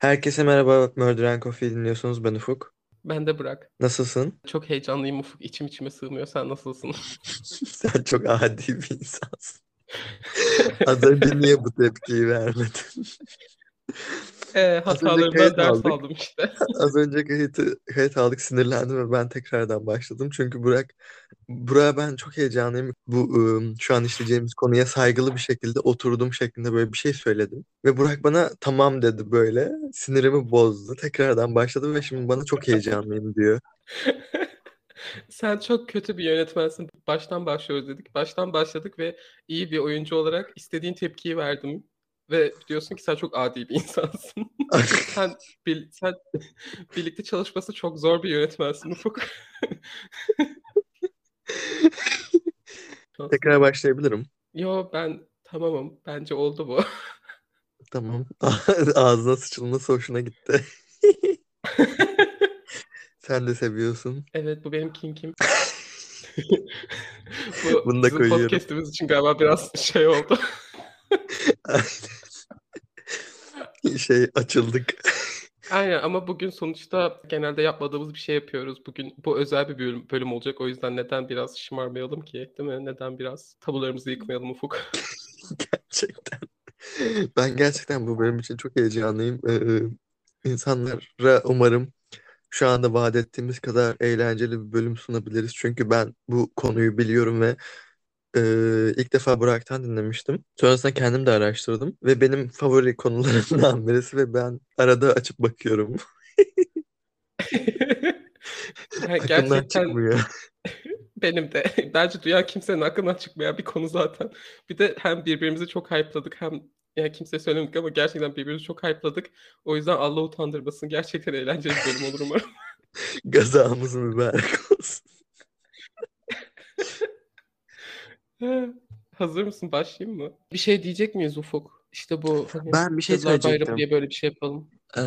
Herkese merhaba. Murder Coffee dinliyorsunuz. Ben Ufuk. Ben de Burak. Nasılsın? Çok heyecanlıyım Ufuk. İçim içime sığmıyor. Sen nasılsın? Sen çok adi bir insansın. Az önce niye bu tepkiyi vermedin? E, hatalarımdan kayıt ders aldık. aldım işte. Az önce kayıtı, kayıt aldık sinirlendim ve ben tekrardan başladım. Çünkü Burak, Burak'a ben çok heyecanlıyım. Bu ıı, şu an işleyeceğimiz konuya saygılı bir şekilde oturdum şeklinde böyle bir şey söyledim. Ve Burak bana tamam dedi böyle. Sinirimi bozdu. Tekrardan başladı ve şimdi bana çok heyecanlıyım diyor. Sen çok kötü bir yönetmensin. Baştan başlıyoruz dedik. Baştan başladık ve iyi bir oyuncu olarak istediğin tepkiyi verdim. Ve diyorsun ki sen çok adi bir insansın. sen, bil- sen birlikte çalışması çok zor bir yönetmensin Ufuk. Tekrar başlayabilirim. Yo ben tamamım. Bence oldu bu. Tamam. Ağzına sıçılması hoşuna gitti. Sen de seviyorsun. Evet bu benim kinkim. Bu Bunu da bizim koyuyorum. podcast'imiz için galiba biraz şey oldu. Aynen. Şey açıldık. Aynen ama bugün sonuçta genelde yapmadığımız bir şey yapıyoruz. Bugün bu özel bir bölüm, bölüm olacak. O yüzden neden biraz şımarmayalım ki? Değil mi? Neden biraz tabularımızı yıkmayalım Ufuk? Gerçekten. Ben gerçekten bu bölüm için çok heyecanlıyım. Ee, insanlara umarım şu anda vaat ettiğimiz kadar eğlenceli bir bölüm sunabiliriz. Çünkü ben bu konuyu biliyorum ve e, ilk defa Burak'tan dinlemiştim. Sonrasında kendim de araştırdım ve benim favori konularımdan birisi ve ben arada açıp bakıyorum. Aklımdan gerçekten çıkmıyor. benim de. Bence duyan kimsenin aklından çıkmayan bir konu zaten. Bir de hem birbirimizi çok hype'ladık hem yani kimseye söylemedik ama gerçekten birbirimizi çok hype'ladık. O yüzden Allah utandırmasın. Gerçekten eğlenceli bir bölüm olur umarım. Gazamız mübarek olsun. Hazır mısın? Başlayayım mı? Bir şey diyecek miyiz Ufuk? İşte bu hani Ben bir şey Kızlar Bayramı söyleyecektim. diye böyle bir şey yapalım. Ee,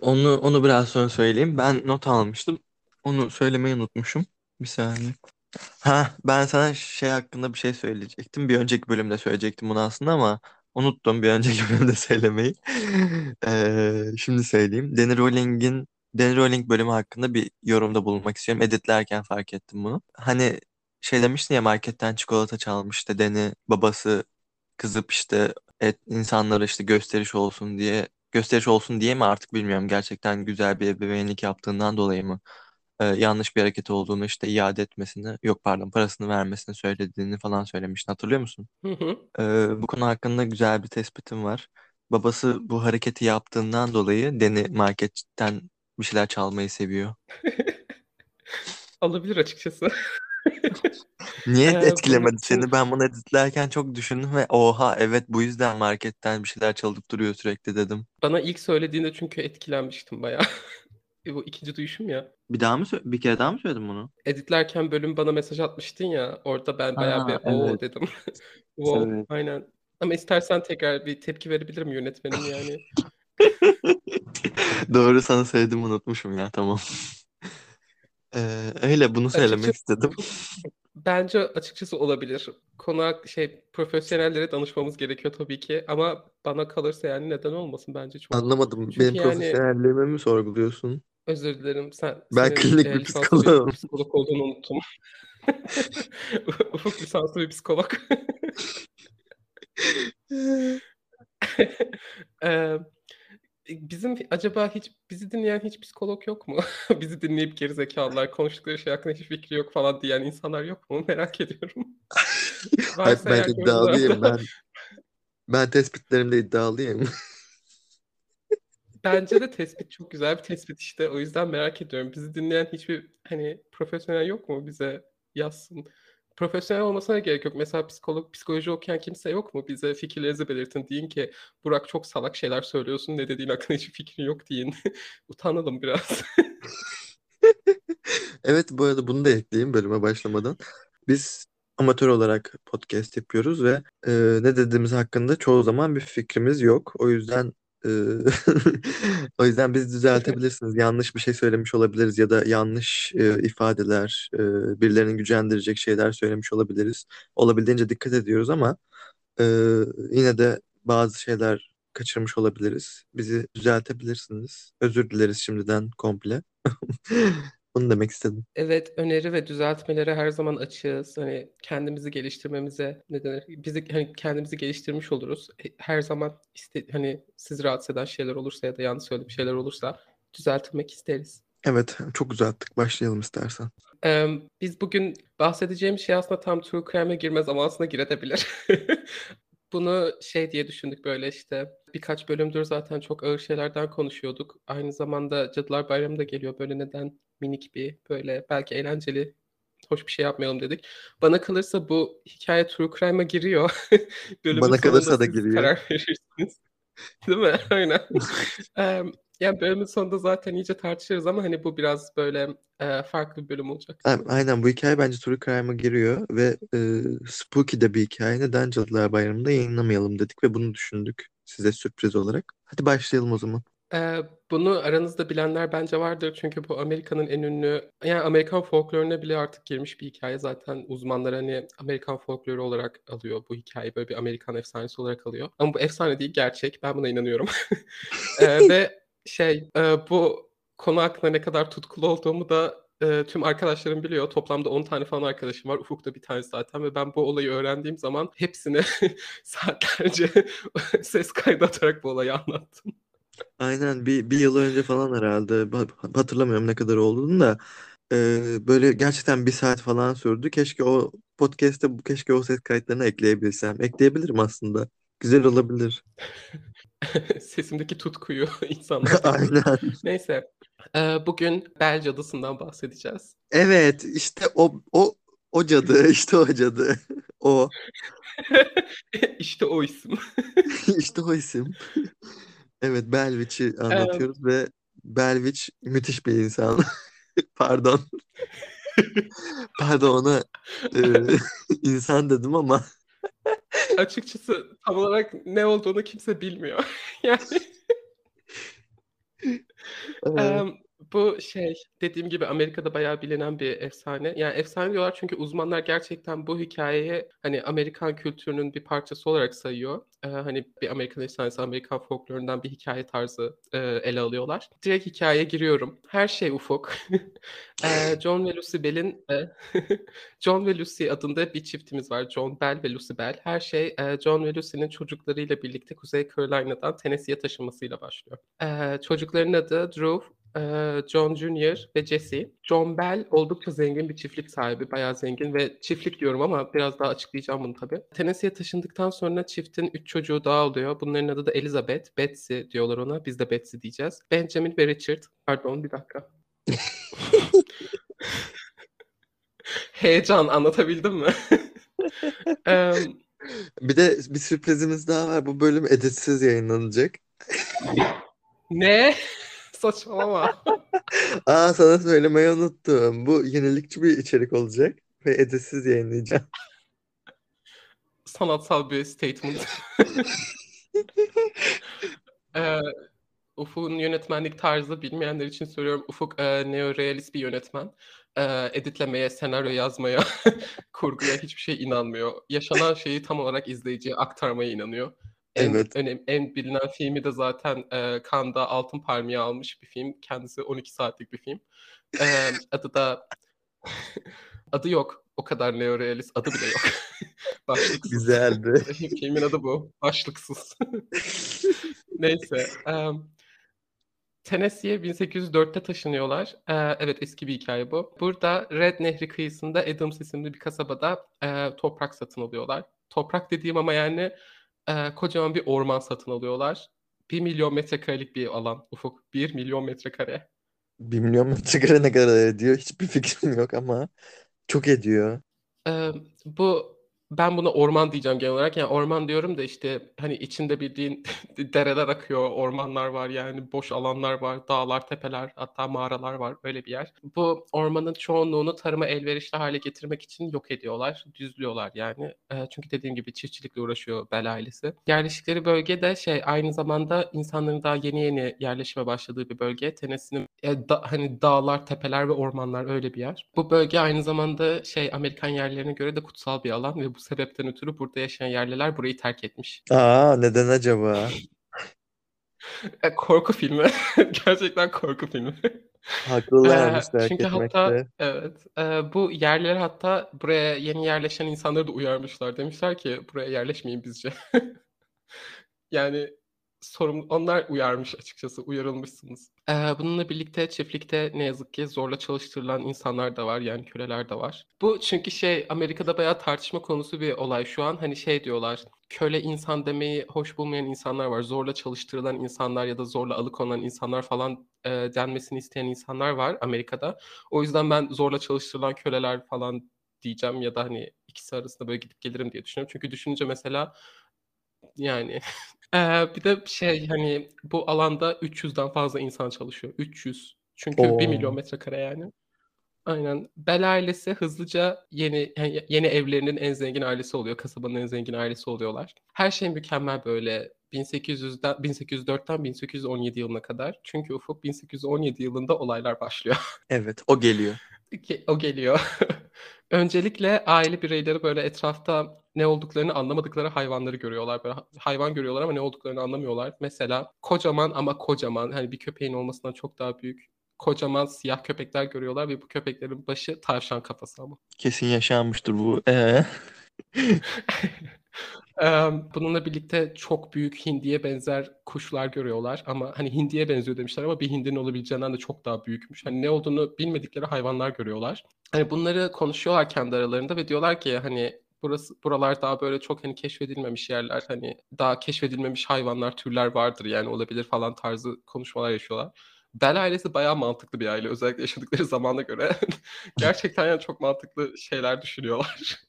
onu onu biraz sonra söyleyeyim. Ben not almıştım. Onu söylemeyi unutmuşum. Bir saniye. Ha, ben sana şey hakkında bir şey söyleyecektim. Bir önceki bölümde söyleyecektim bunu aslında ama unuttum bir önceki bölümde söylemeyi. Ee, şimdi söyleyeyim. Danny Rowling'in Danny Rowling bölümü hakkında bir yorumda bulunmak istiyorum. Editlerken fark ettim bunu. Hani şey demiştin ya marketten çikolata çalmıştı Danny babası kızıp işte et, insanlara işte gösteriş olsun diye gösteriş olsun diye mi artık bilmiyorum. Gerçekten güzel bir ebeveynlik yaptığından dolayı mı e, yanlış bir hareket olduğunu işte iade etmesini yok pardon parasını vermesini söylediğini falan söylemiştin hatırlıyor musun? Hı hı. E, bu konu hakkında güzel bir tespitim var. Babası bu hareketi yaptığından dolayı Deni marketten bir şeyler çalmayı seviyor. Alabilir açıkçası. Niye Ee, etkilemedi seni? Ben bunu editlerken çok düşündüm ve oha evet bu yüzden marketten bir şeyler çalıp duruyor sürekli dedim. bana ilk söylediğinde çünkü etkilenmiştim bayağı. E, Bu ikinci duyuşum ya. Bir daha mı bir kere daha mı söyledim bunu? Editlerken bölüm bana mesaj atmıştın ya. Orada ben bayağı bir Ha o evet. dedim. Wow, Evet. aynen. Ama istersen tekrar bir tepki verebilirim yönetmenim yani. Doğru sana söyledim unutmuşum ya tamam. Ee, öyle bunu söylemek Açıkçası istedim. bence açıkçası olabilir. Konu şey profesyonellere danışmamız gerekiyor tabii ki ama bana kalırsa yani neden olmasın bence çok. Anlamadım. Çünkü Benim yani profesyonelliğimi mi sorguluyorsun? özür dilerim sen Ben senin klinik e, bir lisanslı psikoloğum. psikolog olduğunu unuttum. Ufuk lisanslı bir psikolog. Eee, bizim acaba hiç bizi dinleyen hiç psikolog yok mu? Bizi dinleyip gerizekalılar konuştukları şey hakkında hiçbir fikri yok falan diyen insanlar yok mu? Merak ediyorum. Hayır, ben iddialıyım. Ben ben tespitlerimde iddialıyım. bence de tespit çok güzel bir tespit işte. O yüzden merak ediyorum. Bizi dinleyen hiçbir hani profesyonel yok mu bize yazsın. Profesyonel olmasına gerek yok. Mesela psikolog, psikoloji okuyan kimse yok mu? Bize fikirlerinizi belirtin. Deyin ki Burak çok salak şeyler söylüyorsun. Ne dediğin hakkında hiçbir fikrin yok deyin. Utanalım biraz. Evet bu arada bunu da ekleyeyim bölüme başlamadan. Biz amatör olarak podcast yapıyoruz ve e, ne dediğimiz hakkında çoğu zaman bir fikrimiz yok. O yüzden o yüzden bizi düzeltebilirsiniz. Yanlış bir şey söylemiş olabiliriz ya da yanlış e, ifadeler, e, birilerini gücendirecek şeyler söylemiş olabiliriz. Olabildiğince dikkat ediyoruz ama e, yine de bazı şeyler kaçırmış olabiliriz. Bizi düzeltebilirsiniz. Özür dileriz şimdiden komple. Bunu demek istedim. Evet, öneri ve düzeltmelere her zaman açığız. Hani kendimizi geliştirmemize ne denir? Bizi hani kendimizi geliştirmiş oluruz. E, Her zaman iste, hani sizi rahatsız eden şeyler olursa ya da yanlış söylediğim şeyler olursa düzeltmek isteriz. Evet, çok uzattık. Başlayalım istersen. Ee, biz bugün bahsedeceğim şey aslında tam true crime'e girmez ama aslında girebilir. Bunu şey diye düşündük böyle işte birkaç bölümdür zaten çok ağır şeylerden konuşuyorduk. Aynı zamanda Cadılar Bayramı da geliyor. Böyle neden minik bir böyle belki eğlenceli hoş bir şey yapmayalım dedik. Bana kalırsa bu hikaye true crime'a giriyor. Bana kalırsa da giriyor. karar verirsiniz. Değil mi? Aynen. Ee, yani bölümün sonunda zaten iyice tartışırız ama hani bu biraz böyle e, farklı bir bölüm olacak. Aynen bu hikaye bence True Crime'a giriyor ve e, spooky de bir hikaye. Neden Cadılar Bayramı'nda yayınlamayalım dedik ve bunu düşündük size sürpriz olarak. Hadi başlayalım o zaman. Ee, bunu aranızda bilenler bence vardır. Çünkü bu Amerika'nın en ünlü yani Amerikan folkloruna bile artık girmiş bir hikaye. Zaten uzmanlar hani Amerikan folkloru olarak alıyor bu hikayeyi böyle bir Amerikan efsanesi olarak alıyor. Ama bu efsane değil gerçek. Ben buna inanıyorum. Ee, ve şey e, bu konu hakkında ne kadar tutkulu olduğumu da e, tüm arkadaşlarım biliyor. Toplamda 10 tane falan arkadaşım var. Ufuk da bir tanesi zaten ve ben bu olayı öğrendiğim zaman hepsine saatlerce ses kaydı atarak bu olayı anlattım. Aynen bir, bir yıl önce falan herhalde hatırlamıyorum ne kadar olduğunu da e, böyle gerçekten bir saat falan sürdü. Keşke o podcast'te bu keşke o ses kayıtlarını ekleyebilsem. Ekleyebilirim aslında. Güzel olabilir. Sesimdeki tutkuyu insanlar. Aynen. Neyse. Ee, bugün Bel Cadısı'ndan bahsedeceğiz. Evet işte o o o cadı işte o cadı. O İşte o isim. işte o isim. Evet Belviç'i anlatıyoruz ve Belviç müthiş bir insan. Pardon. Pardon ona e, insan dedim ama Açıkçası tam olarak ne olduğunu kimse bilmiyor. Yani e, em, bu şey dediğim gibi Amerika'da bayağı bilinen bir efsane. Yani efsane diyorlar çünkü uzmanlar gerçekten bu hikayeyi hani Amerikan kültürünün bir parçası olarak sayıyor. Ee, hani bir Amerikan efsanesi, Amerikan folklorundan bir hikaye tarzı e, ele alıyorlar. Direkt hikayeye giriyorum. Her şey ufuk. Ee, John ve Lucy Bell'in e, John ve Lucy adında bir çiftimiz var. John Bell ve Lucy Bell. Her şey e, John ve Lucy'nin çocuklarıyla birlikte Kuzey Carolina'dan Tennessee'ye taşınmasıyla başlıyor. Ee, çocukların adı Drew, John Jr. ve Jesse. John Bell oldukça zengin bir çiftlik sahibi. Bayağı zengin ve çiftlik diyorum ama biraz daha açıklayacağım bunu tabii. Tennessee'ye taşındıktan sonra çiftin üç çocuğu daha oluyor. Bunların adı da Elizabeth, Betsy diyorlar ona. Biz de Betsy diyeceğiz. Benjamin ve Richard. Pardon bir dakika. Heyecan anlatabildim mi? Em, bir de bir sürprizimiz daha var. Bu bölüm editsiz yayınlanacak. ne? Saçmalama. Aa sana söylemeyi unuttum. Bu yenilikçi bir içerik olacak ve editsiz yayınlayacağım. Sanatsal bir statement. Ee, Ufuk'un yönetmenlik tarzı bilmeyenler için söylüyorum. Ufuk e, neorealist bir yönetmen. E, editlemeye, senaryo yazmaya, kurguya hiçbir şey inanmıyor. Yaşanan şeyi tam olarak izleyiciye aktarmaya inanıyor. En, Evet. önem, en bilinen filmi de zaten e, Cannes'da Altın Palmiye almış bir film. Kendisi 12 saatlik bir film. E, adı da adı yok. O kadar neorealist adı bile yok. Başlıksız. Güzeldi. Filmin adı bu. Başlıksız. Neyse. em, Tennessee'ye 1804'te taşınıyorlar. Ee, evet eski bir hikaye bu. Burada Red Nehri kıyısında Adams isimli bir kasabada e, toprak satın alıyorlar. Toprak dediğim ama yani e, kocaman bir orman satın alıyorlar. 1 milyon metrekarelik bir alan Ufuk. 1 milyon metrekare. Bir milyon metrekare ne kadar ediyor? Hiçbir fikrim yok ama çok ediyor. Ee, bu ben buna orman diyeceğim genel olarak. Yani orman diyorum da işte hani içinde bildiğin dereler akıyor, ormanlar var yani boş alanlar var, dağlar, tepeler, hatta mağaralar var öyle bir yer. Bu ormanın çoğunluğunu tarıma elverişli hale getirmek için yok ediyorlar, düzlüyorlar yani. Ee, çünkü dediğim gibi çiftçilikle uğraşıyor Bel ailesi. Yerleştikleri bölge de şey aynı zamanda insanların daha yeni yeni yerleşime başladığı bir bölge. Tennessee'nin e, da- hani dağlar, tepeler ve ormanlar öyle bir yer. Bu bölge aynı zamanda şey Amerikan yerlerine göre de kutsal bir alan ve bu sebepten ötürü burada yaşayan yerliler burayı terk etmiş. Aa neden acaba? E, korku filmi. Gerçekten korku filmi. Haklılarmış Eee, terk çünkü hatta evet, eee, bu yerliler hatta buraya yeni yerleşen insanları da uyarmışlar. Demişler ki buraya yerleşmeyin bizce. Yani sorumlu onlar uyarmış açıkçası, uyarılmışsınız. Eee, bununla birlikte çiftlikte ne yazık ki zorla çalıştırılan insanlar da var, yani köleler de var. Bu çünkü şey, Amerika'da bayağı tartışma konusu bir olay şu an. Hani şey diyorlar, köle insan demeyi hoş bulmayan insanlar var. Zorla çalıştırılan insanlar ya da zorla alıkonulan insanlar falan, eee, denmesini isteyen insanlar var Amerika'da. O yüzden ben zorla çalıştırılan köleler falan diyeceğim ya da, hani, ikisi arasında böyle gidip gelirim diye düşünüyorum. Çünkü düşününce mesela yani Eee, bir de şey, hani, bu alanda 300'den fazla insan çalışıyor. 300. Çünkü 1.000.000 O! metrekare yani. Aynen. Bell ailesi hızlıca yeni he yeni evlerinin en zengin ailesi oluyor. Kasabanın en zengin ailesi oluyorlar. Her şey mükemmel böyle 1800'den 1804'ten 1817 yılına kadar. Çünkü Ufuk 1817 yılında olaylar başlıyor. Evet, o geliyor. Ge o geliyor. Öncelikle aile bireyleri böyle etrafta ne olduklarını anlamadıkları hayvanları görüyorlar. Böyle ha hayvan görüyorlar ama ne olduklarını anlamıyorlar. Mesela kocaman ama kocaman, hani, bir köpeğin olmasından çok daha büyük, kocaman siyah köpekler görüyorlar ve bu köpeklerin başı tavşan kafası ama. Kesin yaşanmıştır bu. Eee? Bununla birlikte çok büyük hindiye benzer kuşlar görüyorlar ama, hani, hindiye benziyor demişler ama bir hindinin olabileceğinden de çok daha büyükmüş. Hani, ne olduğunu bilmedikleri hayvanlar görüyorlar. Hani, bunları konuşuyorlar kendi aralarında ve diyorlar ki, hani, burası buralar daha böyle çok, hani, keşfedilmemiş yerler, hani, daha keşfedilmemiş hayvanlar, türler vardır, yani, olabilir falan tarzı konuşmalar yaşıyorlar. Bell ailesi bayağı mantıklı bir aile. Özellikle yaşadıkları zamana göre. Gerçekten, yani, çok mantıklı şeyler düşünüyorlar.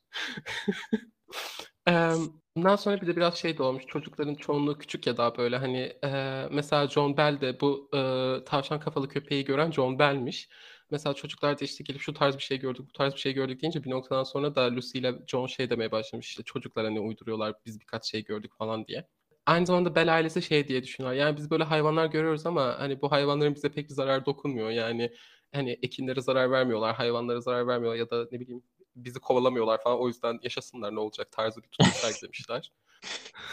Emm, bundan sonra bir de biraz şey de olmuş, çocukların çoğunluğu küçük ya daha böyle, hani, eee, mesela John Bell de bu, ııı, tavşan kafalı köpeği gören John Bell'miş. Mesela çocuklar da, işte, gelip şu tarz bir şey gördük, bu tarz bir şey gördük deyince bir noktadan sonra da Lucy ile John şey demeye başlamış, işte, çocuklar, hani, uyduruyorlar, biz birkaç şey gördük falan diye. Aynı zamanda Bell ailesi şey diye düşünüyorlar, yani, biz böyle hayvanlar görüyoruz ama, hani, bu hayvanların bize pek bir zararı dokunmuyor. Yani, hani, ekinlere zarar vermiyorlar, hayvanlara zarar vermiyorlar ya da ne bileyim bizi kovalamıyorlar falan. O yüzden yaşasınlar ne olacak tarzı bir tutum sergilemişler.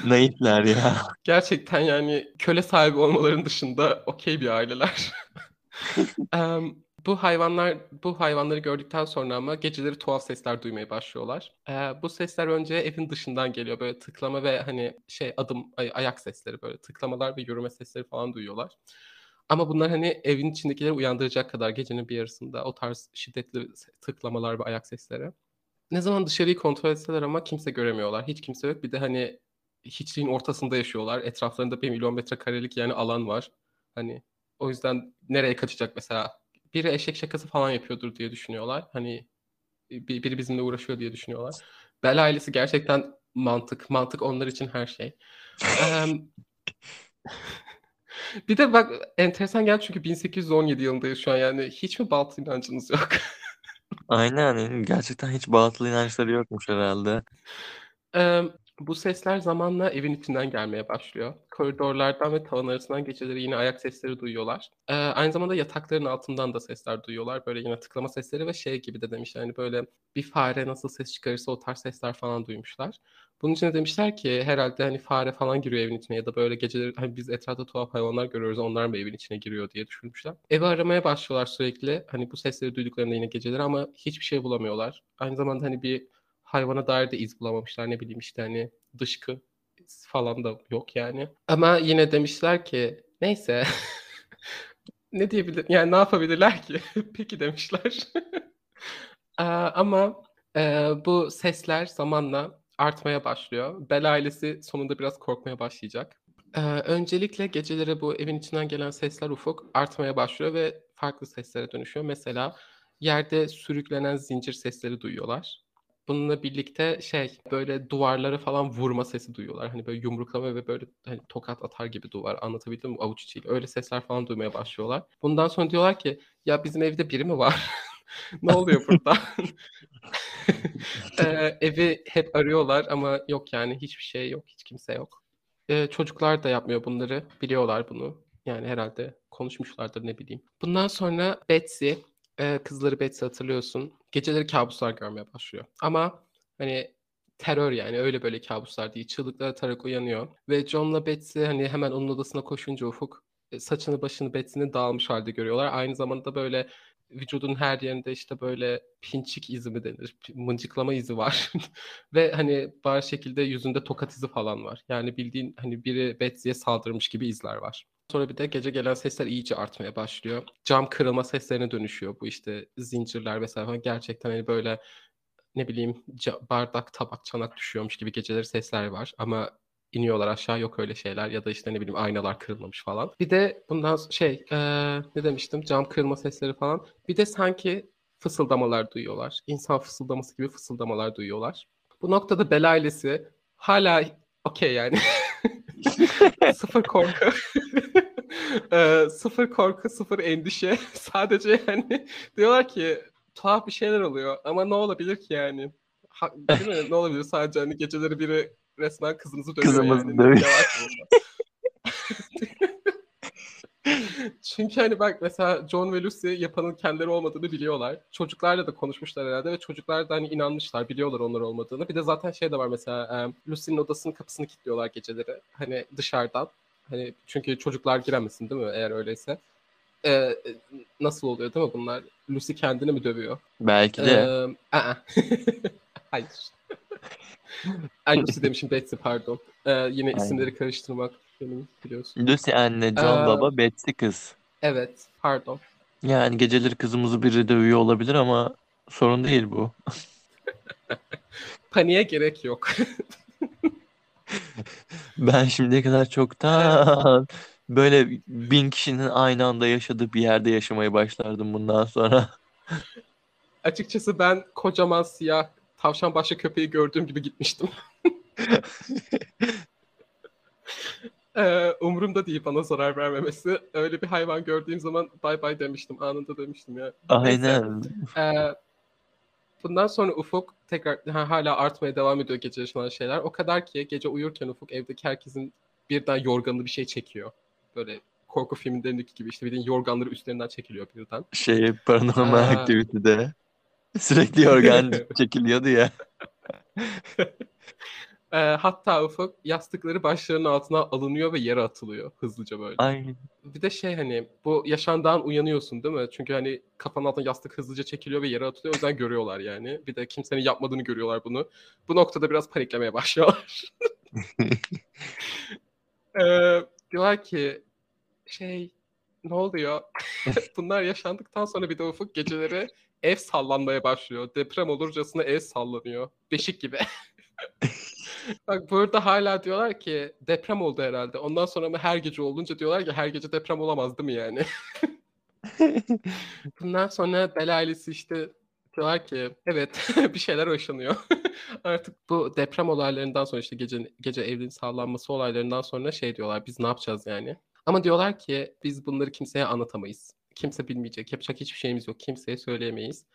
Naifler ya. Gerçekten, yani, köle sahibi olmalarının dışında okay bir aileler. Emm, bu hayvanlar bu hayvanları gördükten sonra ama geceleri tuhaf sesler duymaya başlıyorlar. Eee, bu sesler önce evin dışından geliyor. Böyle tıklama ve, hani, şey adım, ay ayak sesleri, böyle tıklamalar ve yürüme sesleri falan duyuyorlar. Ama bunlar, hani, evin içindekileri uyandıracak kadar gecenin bir yarısında o tarz şiddetli tıklamalar ve ayak sesleri. Ne zaman dışarıyı kontrol etseler ama kimse göremiyorlar. Hiç kimse yok. Bir de, hani, hiçliğin ortasında yaşıyorlar. Etraflarında 1.000.000 metrekarelik, yani, alan var. Hani, o yüzden nereye kaçacak mesela? Biri eşek şakası falan yapıyordur diye düşünüyorlar. Hani, bi biri bizimle uğraşıyor diye düşünüyorlar. Bell ailesi gerçekten mantık. Mantık onlar için her şey. Bir de bak enteresan geldi çünkü 1817 yılındayız şu an, yani, hiç mi batıl inancınız yok? Aynen, gerçekten hiç batıl inançları yokmuş herhâlde. Emm, bu sesler zamanla evin içinden gelmeye başlıyor. Koridorlardan ve tavan arasından geceleri yine ayak sesleri duyuyorlar. Eee, aynı zamanda yatakların altından da sesler duyuyorlar. Böyle yine tıklama sesleri ve şey gibi de demişler, hani, böyle bir fare nasıl ses çıkarırsa o tarz sesler falan duymuşlar. Bunun için de demişler ki herhâlde, hani, fare falan giriyor evin içine ya da böyle geceleri, hani, biz etrafta tuhaf hayvanlar görüyoruz, onlar mı evin içine giriyor diye düşünmüşler. Evi aramaya başlıyorlar sürekli, hani, bu sesleri duyduklarında yine geceleri ama hiçbir şey bulamıyorlar. Aynı zamanda, hani, bir hayvana dair de iz bulamamışlar. Ne bileyim, işte, hani, dışkı falan da yok yani. Ama yine demişler ki neyse ne diyebilir yani, ne yapabilirler ki? Peki demişler. Ama, bu sesler zamanla artmaya başlıyor. Bell ailesi sonunda biraz korkmaya başlayacak. Eee, öncelikle geceleri bu evin içinden gelen sesler Ufuk artmaya başlıyor ve farklı seslere dönüşüyor. Mesela yerde sürüklenen zincir sesleri duyuyorlar. Bununla birlikte şey, böyle duvarlara falan vurma sesi duyuyorlar. Hani, böyle yumruklama ve böyle, hani, tokat atar gibi duvar. Anlatabildim mi? Avuç içiyle. Öyle sesler falan duymaya başlıyorlar. Bundan sonra diyorlar ki "Ya, bizim evde biri mi var? Ne oluyor burada?" Eee, evi hep arıyorlar ama yok, yani, hiçbir şey yok, hiç kimse yok. Eee, çocuklar da yapmıyor bunları. Biliyorlar bunu. Yani, herhâlde konuşmuşlardır, ne bileyim. Bundan sonra Betsy, eee, kızları Betsy hatırlıyorsun, geceleri kâbuslar görmeye başlıyor ama, hani, terör yani öyle böyle kabuslar değil. Çığlıklar atarak uyanıyor. Ve John'la Betsy hani hemen onun odasına koşunca Ufuk e, saçını başını Betsy'nin dağılmış halde görüyorlar. Aynı zamanda böyle vücudun her yerinde işte böyle pinçik izi mi denir? Mıncıklama izi var. Ve hani bariz şekilde yüzünde tokat izi falan var. Yani bildiğin hani biri Betsy'ye saldırmış gibi izler var. Sonra bir de gece gelen sesler iyice artmaya başlıyor. Cam kırılma seslerine dönüşüyor bu işte zincirler vesaire falan. Gerçekten hani böyle ne bileyim bardak, tabak, çanak düşüyormuş gibi geceleri sesler var. Ama iniyorlar aşağı yok öyle şeyler ya da işte ne bileyim aynalar kırılmamış falan. Bir de bundan şey ee, ne demiştim cam kırılma sesleri falan. Bir de sanki fısıldamalar duyuyorlar. İnsan fısıldaması gibi fısıldamalar duyuyorlar. Bu noktada Bel ailesi hala okey yani. sıfır korku. e, sıfır korku, sıfır endişe. Sadece yani diyorlar ki tuhaf bir şeyler oluyor ama ne olabilir ki yani? Ha, değil mi? ne olabilir sadece hani geceleri biri resmen kızınızı dövüyor Kızımızı yani. dövüyor. Çünkü hani bak mesela John ve Lucy yapanın kendileri olmadığını biliyorlar. Çocuklarla da konuşmuşlar herhalde ve çocuklar da hani inanmışlar, biliyorlar onlar olmadığını. Bir de zaten şey de var mesela Lucy'nin odasının kapısını kilitliyorlar geceleri. Hani dışarıdan. Hani çünkü çocuklar giremesin değil mi eğer öyleyse. Ee, nasıl oluyor değil mi bunlar? Lucy kendini mi dövüyor? Belki de. Ee, Hayır. Ay Lucy demişim Betsy pardon. Ee, yine Aynen. isimleri karıştırmak benim biliyorsun. Lucy anne, John Ee, baba, Betsy kız. Evet pardon. Yani geceleri kızımızı biri dövüyor olabilir ama sorun değil bu. Paniğe gerek yok. Ben şimdiye kadar çoktan böyle bin kişinin aynı anda yaşadığı bir yerde yaşamayı başlardım bundan sonra. Açıkçası ben kocaman siyah tavşan başlı köpeği gördüğüm gibi gitmiştim. Ee, umurumda değil bana zarar vermemesi. Öyle bir hayvan gördüğüm zaman bay bay demiştim. Anında demiştim ya. Aynen. Ee, bundan sonra Ufuk tekrar ha, hala artmaya devam ediyor gece yaşanan şeyler. O kadar ki gece uyurken Ufuk evdeki herkesin birden yorganlı bir şey çekiyor. Böyle korku filmlerindeki gibi işte bildiğin yorganları üstlerinden çekiliyor birden. Şey Paranormal Aa. Activity'de sürekli yorgan çekiliyordu ya. Ee, hatta Ufuk yastıkları başlarının altına alınıyor ve yere atılıyor hızlıca böyle. Aynen. Bir de şey hani bu yaşandan uyanıyorsun değil mi? Çünkü hani kafanın altına yastık hızlıca çekiliyor ve yere atılıyor. O yüzden görüyorlar yani. Bir de kimsenin yapmadığını görüyorlar bunu. Bu noktada biraz paniklemeye başlıyorlar. ee, diyorlar ki şey ne oluyor? Bunlar yaşandıktan sonra bir de Ufuk geceleri ev sallanmaya başlıyor. Deprem olurcasına ev sallanıyor. Beşik gibi. Bak burada hala diyorlar ki deprem oldu herhalde. Ondan sonra mı her gece olunca diyorlar ki her gece deprem olamaz değil mi yani? Bundan sonra Bel ailesi işte diyorlar ki evet bir şeyler yaşanıyor. Artık bu deprem olaylarından sonra işte gece gece evin sağlanması olaylarından sonra şey diyorlar biz ne yapacağız yani? Ama diyorlar ki biz bunları kimseye anlatamayız. Kimse bilmeyecek. Yapacak hiçbir şeyimiz yok. Kimseye söyleyemeyiz.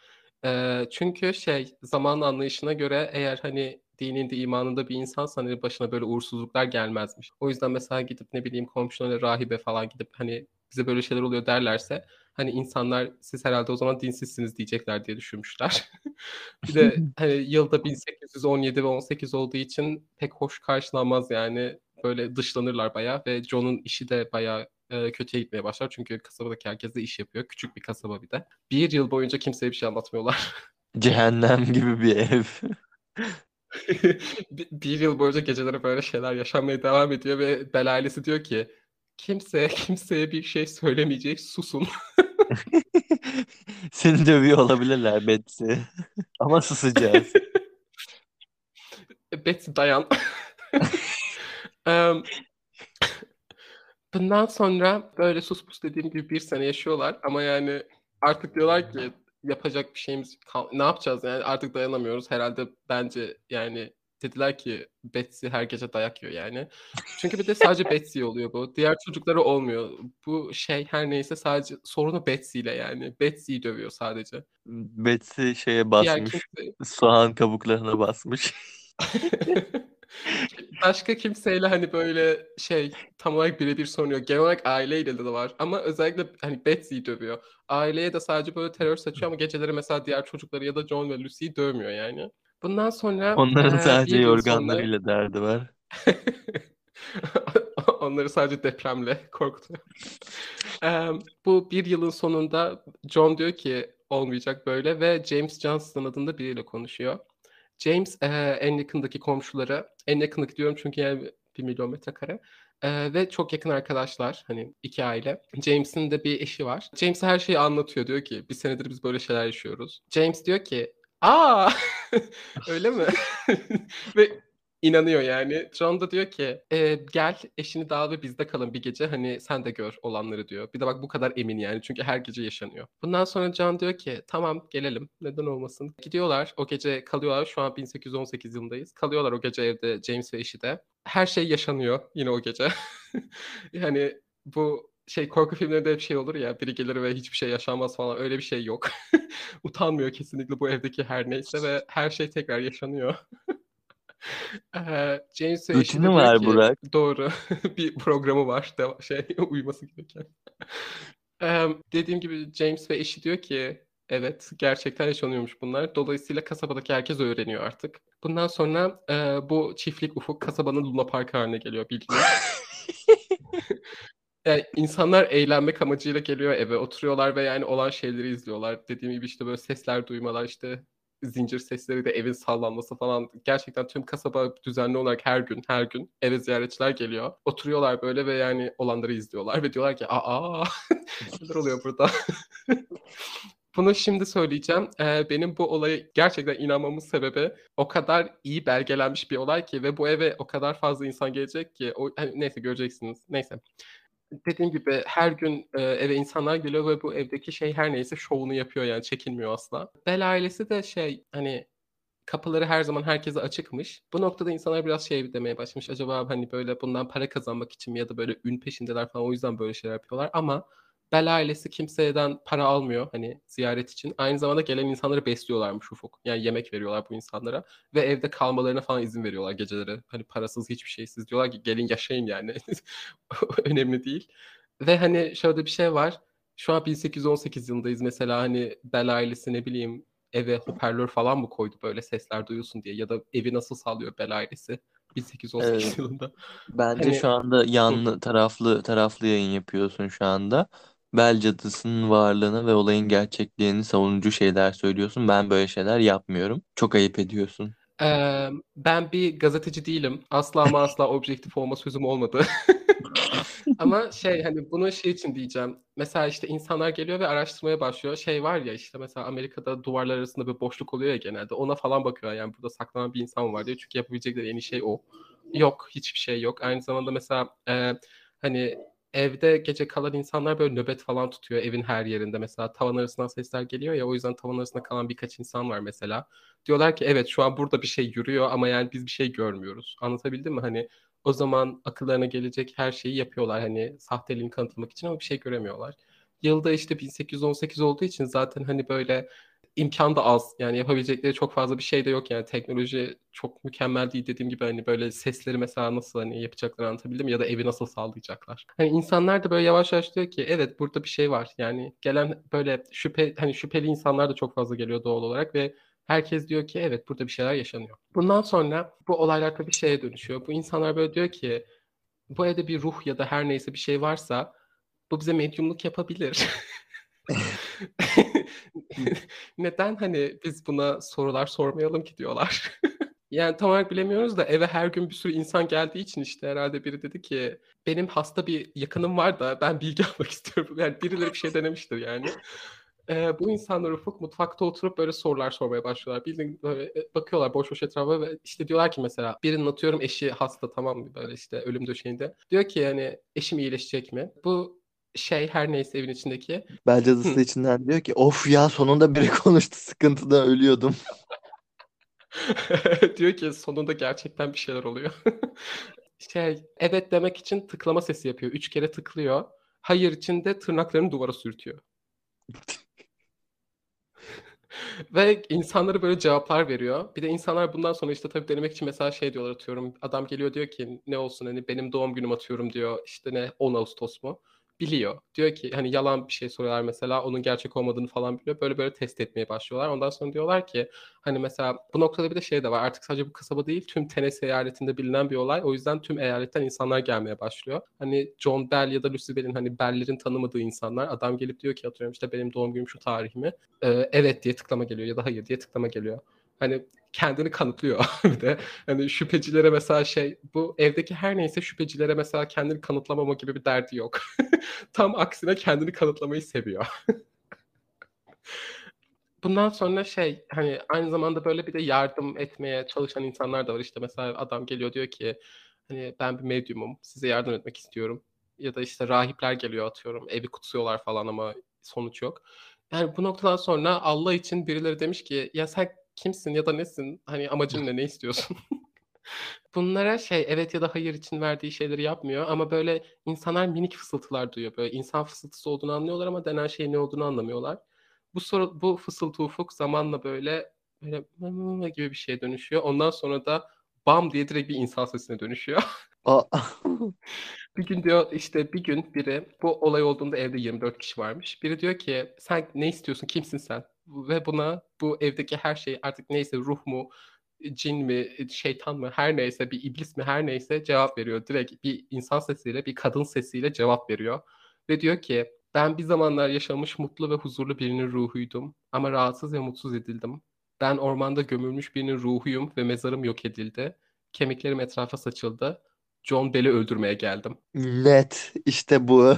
Ee, çünkü şey zaman anlayışına göre eğer hani dininde imanında bir insansan hani başına böyle uğursuzluklar gelmezmiş. O yüzden mesela gidip ne bileyim komşularına rahibe falan gidip hani bize böyle şeyler oluyor derlerse hani insanlar siz herhalde o zaman dinsizsiniz diyecekler diye düşünmüşler. bir de hani yılda 1817 ve 18 olduğu için pek hoş karşılanmaz yani böyle dışlanırlar bayağı ve John'un işi de bayağı e, kötüye gitmeye başlar. Çünkü kasabadaki herkes de iş yapıyor. Küçük bir kasaba bir de. Bir yıl boyunca kimseye bir şey anlatmıyorlar. Cehennem gibi bir ev. bir, bir yıl boyunca geceleri böyle şeyler yaşanmaya devam ediyor ve Bel ailesi diyor ki kimse kimseye bir şey söylemeyecek susun. Seni dövüyor olabilirler Betsy. Ama susacağız. Betsy dayan. Em, Bundan sonra böyle sus pus dediğim gibi bir sene yaşıyorlar ama yani artık diyorlar ki yapacak bir şeyimiz kal- ne yapacağız yani artık dayanamıyoruz herhalde bence yani dediler ki Betsy her gece dayak yiyor yani. Çünkü bir de sadece Betsy oluyor bu. Diğer çocukları olmuyor. Bu şey her neyse sadece sorunu Betsy ile yani. Betsy'yi dövüyor sadece. Betsy şeye Diğer basmış. kimse Soğan kabuklarına basmış. Başka kimseyle hani böyle şey tam olarak birebir sorun Genel olarak aileyle de var. Ama özellikle hani Betsy'yi dövüyor. Aileye de sadece böyle terör saçıyor ama geceleri mesela diğer çocukları ya da John ve Lucy'yi dövmüyor yani. Bundan sonra Onların eee, sadece yıl sonra yorganlarıyla derdi var. onları sadece depremle korkutuyor. Eee, bu bir yılın sonunda John diyor ki olmayacak böyle ve James Johnston adında biriyle konuşuyor. James eee, en yakındaki komşuları, en yakındaki diyorum çünkü yani bir milyon metrekare eee, ve çok yakın arkadaşlar hani iki aile. James'in de bir eşi var. James her şeyi anlatıyor diyor ki bir senedir biz böyle şeyler yaşıyoruz. James diyor ki aa öyle mi? ve inanıyor yani. John da diyor ki "E, gel eşini de ve bizde kalın bir gece hani sen de gör olanları diyor. Bir de bak bu kadar emin yani çünkü her gece yaşanıyor. Bundan sonra John diyor ki tamam gelelim neden olmasın. Gidiyorlar o gece kalıyorlar şu an 1818 yılındayız. Kalıyorlar o gece evde James ve eşi de. Her şey yaşanıyor yine o gece. yani bu şey korku filmlerinde hep şey olur ya biri gelir ve hiçbir şey yaşanmaz falan öyle bir şey yok. Utanmıyor kesinlikle bu evdeki her neyse ve her şey tekrar yaşanıyor. Eee, James diyor var ki Burak. doğru bir programı var deva- şey uyuması gereken. Dediğim gibi James ve eşi diyor ki evet gerçekten yaşanıyormuş bunlar. Dolayısıyla kasabadaki herkes öğreniyor artık. Bundan sonra eee, bu çiftlik ufuk kasabanın Luna Park haline geliyor bildiğin. Yani insanlar eğlenmek amacıyla geliyor eve oturuyorlar ve yani olan şeyleri izliyorlar. Dediğim gibi işte böyle sesler duymalar işte zincir sesleri de evin sallanması falan. Gerçekten tüm kasaba düzenli olarak her gün her gün eve ziyaretçiler geliyor. Oturuyorlar böyle ve yani olanları izliyorlar ve diyorlar ki aa neler oluyor burada? Bunu şimdi söyleyeceğim. Eee, benim bu olaya gerçekten inanmamın sebebi o kadar iyi belgelenmiş bir olay ki ve bu eve o kadar fazla insan gelecek ki o hani neyse göreceksiniz. Neyse. Dediğim gibi her gün, eee, eve insanlar geliyor ve bu evdeki şey her neyse şovunu yapıyor yani çekinmiyor asla. Bell ailesi de şey, hani, kapıları her zaman herkese açıkmış. Bu noktada insanlar biraz şey demeye başlamış. Acaba, hani, böyle bundan para kazanmak için ya da böyle ün peşindeler falan o yüzden böyle şeyler yapıyorlar ama Bell ailesi kimseden para almıyor, hani, ziyaret için. Aynı zamanda gelen insanları besliyorlarmış Ufuk. Yani yemek veriyorlar bu insanlara ve evde kalmalarına falan izin veriyorlar geceleri. Hani, parasız, hiçbir şeysiz. Diyorlar ki gelin yaşayın yani. Önemli değil ve, hani, şöyle bir şey var. Şu an 1818 yılındayız mesela, hani, Bell ailesi, ne bileyim, eve hoparlör falan mı koydu böyle sesler duyulsun diye ya da evi nasıl sallıyor Bell ailesi 1818 Evet. yılında? Bence Hani şu anda yanlı taraflı taraflı yayın yapıyorsun şu anda. Bel cadısının varlığını ve olayın gerçekliğini savunucu şeyler söylüyorsun. Ben böyle şeyler yapmıyorum. Çok ayıp ediyorsun. Emm, ben bir gazeteci değilim. Asla ama asla objektif olma sözüm olmadı. Ama şey, hani, bunu şey için diyeceğim. Mesela, işte, insanlar geliyor ve araştırmaya başlıyor. Şey var ya, işte, mesela Amerika'da duvarlar arasında bir boşluk oluyor ya genelde. Ona falan bakıyor yani burada saklanan bir insan var diye. Çünkü yapabilecekleri en iyi şey o. Yok, hiçbir şey yok. Aynı zamanda mesela, eee, hani, evde gece kalan insanlar böyle nöbet falan tutuyor evin her yerinde. Mesela tavan arasından sesler geliyor ya, o yüzden tavan arasında kalan birkaç insan var mesela. Diyorlar ki evet, şu an burada bir şey yürüyor ama yani biz bir şey görmüyoruz. Anlatabildim mi? Hani, o zaman akıllarına gelecek her şeyi yapıyorlar, hani, sahteliğini kanıtlamak için ama bir şey göremiyorlar. Yılda, işte, 1818 olduğu için zaten, hani, böyle imkân da az. Yani yapabilecekleri çok fazla bir şey de yok yani. Teknoloji çok mükemmel değil. Dediğim gibi, hani, böyle sesleri mesela nasıl, hani, yapacaklarını anlatabildim ya da evi nasıl sağlayacaklar? Hani, insanlar da böyle yavaş yavaş diyor ki evet, burada bir şey var. Yani gelen böyle şüphe hani, şüpheli insanlar da çok fazla geliyor doğal olarak ve herkes diyor ki evet, burada bir şeyler yaşanıyor. Bundan sonra bu olaylar tabii şeye dönüşüyor. Bu insanlar böyle diyor ki bu evde bir ruh ya da her neyse bir şey varsa bu bize medyumluk yapabilir. Neden, hani, biz buna sorular sormayalım ki diyorlar. Yani tam olarak bilemiyoruz da eve her gün bir sürü insan geldiği için, işte, herhâlde biri dedi ki benim hasta bir yakınım var da ben bilgi almak istiyorum. Yani birileri bir şey denemiştir yani. Eee, bu insanlar Ufuk mutfakta oturup böyle sorular sormaya başlıyorlar. Bildiğin böyle, eee, bakıyorlar boş boş etrafa ve, işte, diyorlar ki mesela birinin atıyorum eşi hasta tamam mı, böyle, işte, ölüm döşeğinde. Diyor ki, hani, "Eşim iyileşecek mi?" Bu şey her neyse evin içindeki Bel cadısı içinden diyor ki of ya sonunda biri konuştu sıkıntıdan ölüyordum. Diyor ki sonunda gerçekten bir şeyler oluyor. Şey, evet demek için tıklama sesi yapıyor. 3 kere tıklıyor. Hayır için de tırnaklarını duvara sürtüyor. Ve insanlara böyle cevaplar veriyor. Bir de insanlar bundan sonra, işte, tabii denemek için mesela şey diyorlar atıyorum, adam geliyor diyor ki ne olsun, hani, benim doğum günüm atıyorum diyor, işte, ne 10 Ağustos mu? Biliyor. Diyor ki hani yalan bir şey soruyorlar mesela onun gerçek olmadığını falan biliyor. Böyle böyle test etmeye başlıyorlar. Ondan sonra diyorlar ki hani mesela bu noktada bir de şey de var. Artık sadece bu kasaba değil tüm Tennessee eyaletinde bilinen bir olay. O yüzden tüm eyaletten insanlar gelmeye başlıyor. Hani John Bell ya da Lucy Bell'in hani Bell'lerin tanımadığı insanlar. Adam gelip diyor ki atıyorum işte benim doğum günüm şu tarih mi? Ee, evet diye tıklama geliyor ya da hayır diye tıklama geliyor. Hani kendini kanıtlıyor bir de. Hani şüphecilere mesela şey bu evdeki her neyse şüphecilere mesela kendini kanıtlamama gibi bir derdi yok. Tam aksine kendini kanıtlamayı seviyor. Bundan sonra şey hani aynı zamanda böyle bir de yardım etmeye çalışan insanlar da var. İşte mesela adam geliyor diyor ki hani ben bir medyumum size yardım etmek istiyorum. Ya da işte rahipler geliyor atıyorum evi kutsuyorlar falan ama sonuç yok. Yani bu noktadan sonra Allah için birileri demiş ki ya sen kimsin ya da nesin? Hani amacın ne? Ne istiyorsun? Bunlara şey evet ya da hayır için verdiği şeyleri yapmıyor ama böyle insanlar minik fısıltılar duyuyor. Böyle insan fısıltısı olduğunu anlıyorlar ama denen şeyin ne olduğunu anlamıyorlar. Bu soru bu fısıltı ufuk zamanla böyle böyle gibi bir şeye dönüşüyor. Ondan sonra da bam diye direkt bir insan sesine dönüşüyor. bir gün diyor işte bir gün biri bu olay olduğunda evde 24 kişi varmış. Biri diyor ki sen ne istiyorsun? Kimsin sen? Ve buna bu evdeki her şey artık neyse ruh mu, cin mi, şeytan mı her neyse bir iblis mi her neyse cevap veriyor. Direkt bir insan sesiyle bir kadın sesiyle cevap veriyor. Ve diyor ki ben bir zamanlar yaşamış mutlu ve huzurlu birinin ruhuydum ama rahatsız ve mutsuz edildim. Ben ormanda gömülmüş birinin ruhuyum ve mezarım yok edildi. Kemiklerim etrafa saçıldı. John Bell'i öldürmeye geldim. Net işte bu.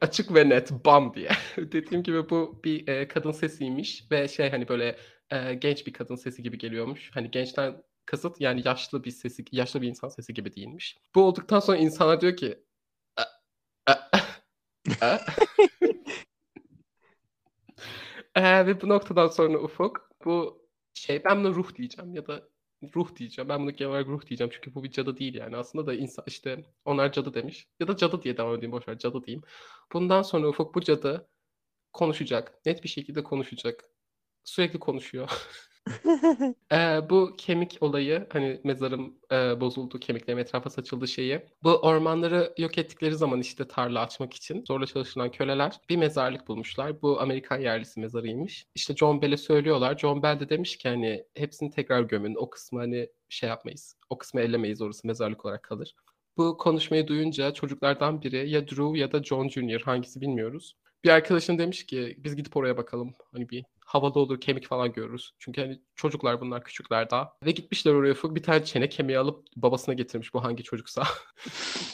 Açık ve net bam diye. Dediğim gibi bu bir e, kadın sesiymiş ve şey hani böyle e, genç bir kadın sesi gibi geliyormuş. Hani gençten kasıt yani yaşlı bir sesi, yaşlı bir insan sesi gibi değilmiş. Bu olduktan sonra insanlar diyor ki e, ve bu noktadan sonra Ufuk bu şey ben buna ruh diyeceğim ya da ruh diyeceğim. Ben bunu genel olarak ruh diyeceğim çünkü bu bir cadı değil yani. Aslında da insan işte onlar cadı demiş. Ya da cadı diye devam edeyim boşver cadı diyeyim. Bundan sonra Ufuk bu cadı konuşacak. Net bir şekilde konuşacak. Sürekli konuşuyor. Eee, bu kemik olayı hani mezarım eee, bozuldu, kemiklerim etrafa saçıldı şeyi. Bu ormanları yok ettikleri zaman işte tarla açmak için zorla çalışılan köleler bir mezarlık bulmuşlar. Bu Amerikan yerlisi mezarıymış. İşte John Bell'e söylüyorlar. John Bell de demiş ki hani hepsini tekrar gömün. O kısmı hani şey yapmayız. O kısmı ellemeyiz orası mezarlık olarak kalır. Bu konuşmayı duyunca çocuklardan biri ya Drew ya da John Jr. hangisi bilmiyoruz. Bir arkadaşım demiş ki biz gidip oraya bakalım. Hani bir havalı olur kemik falan görürüz. Çünkü hani çocuklar bunlar küçükler daha. Ve gitmişler oraya bir tane çene kemiği alıp babasına getirmiş bu hangi çocuksa.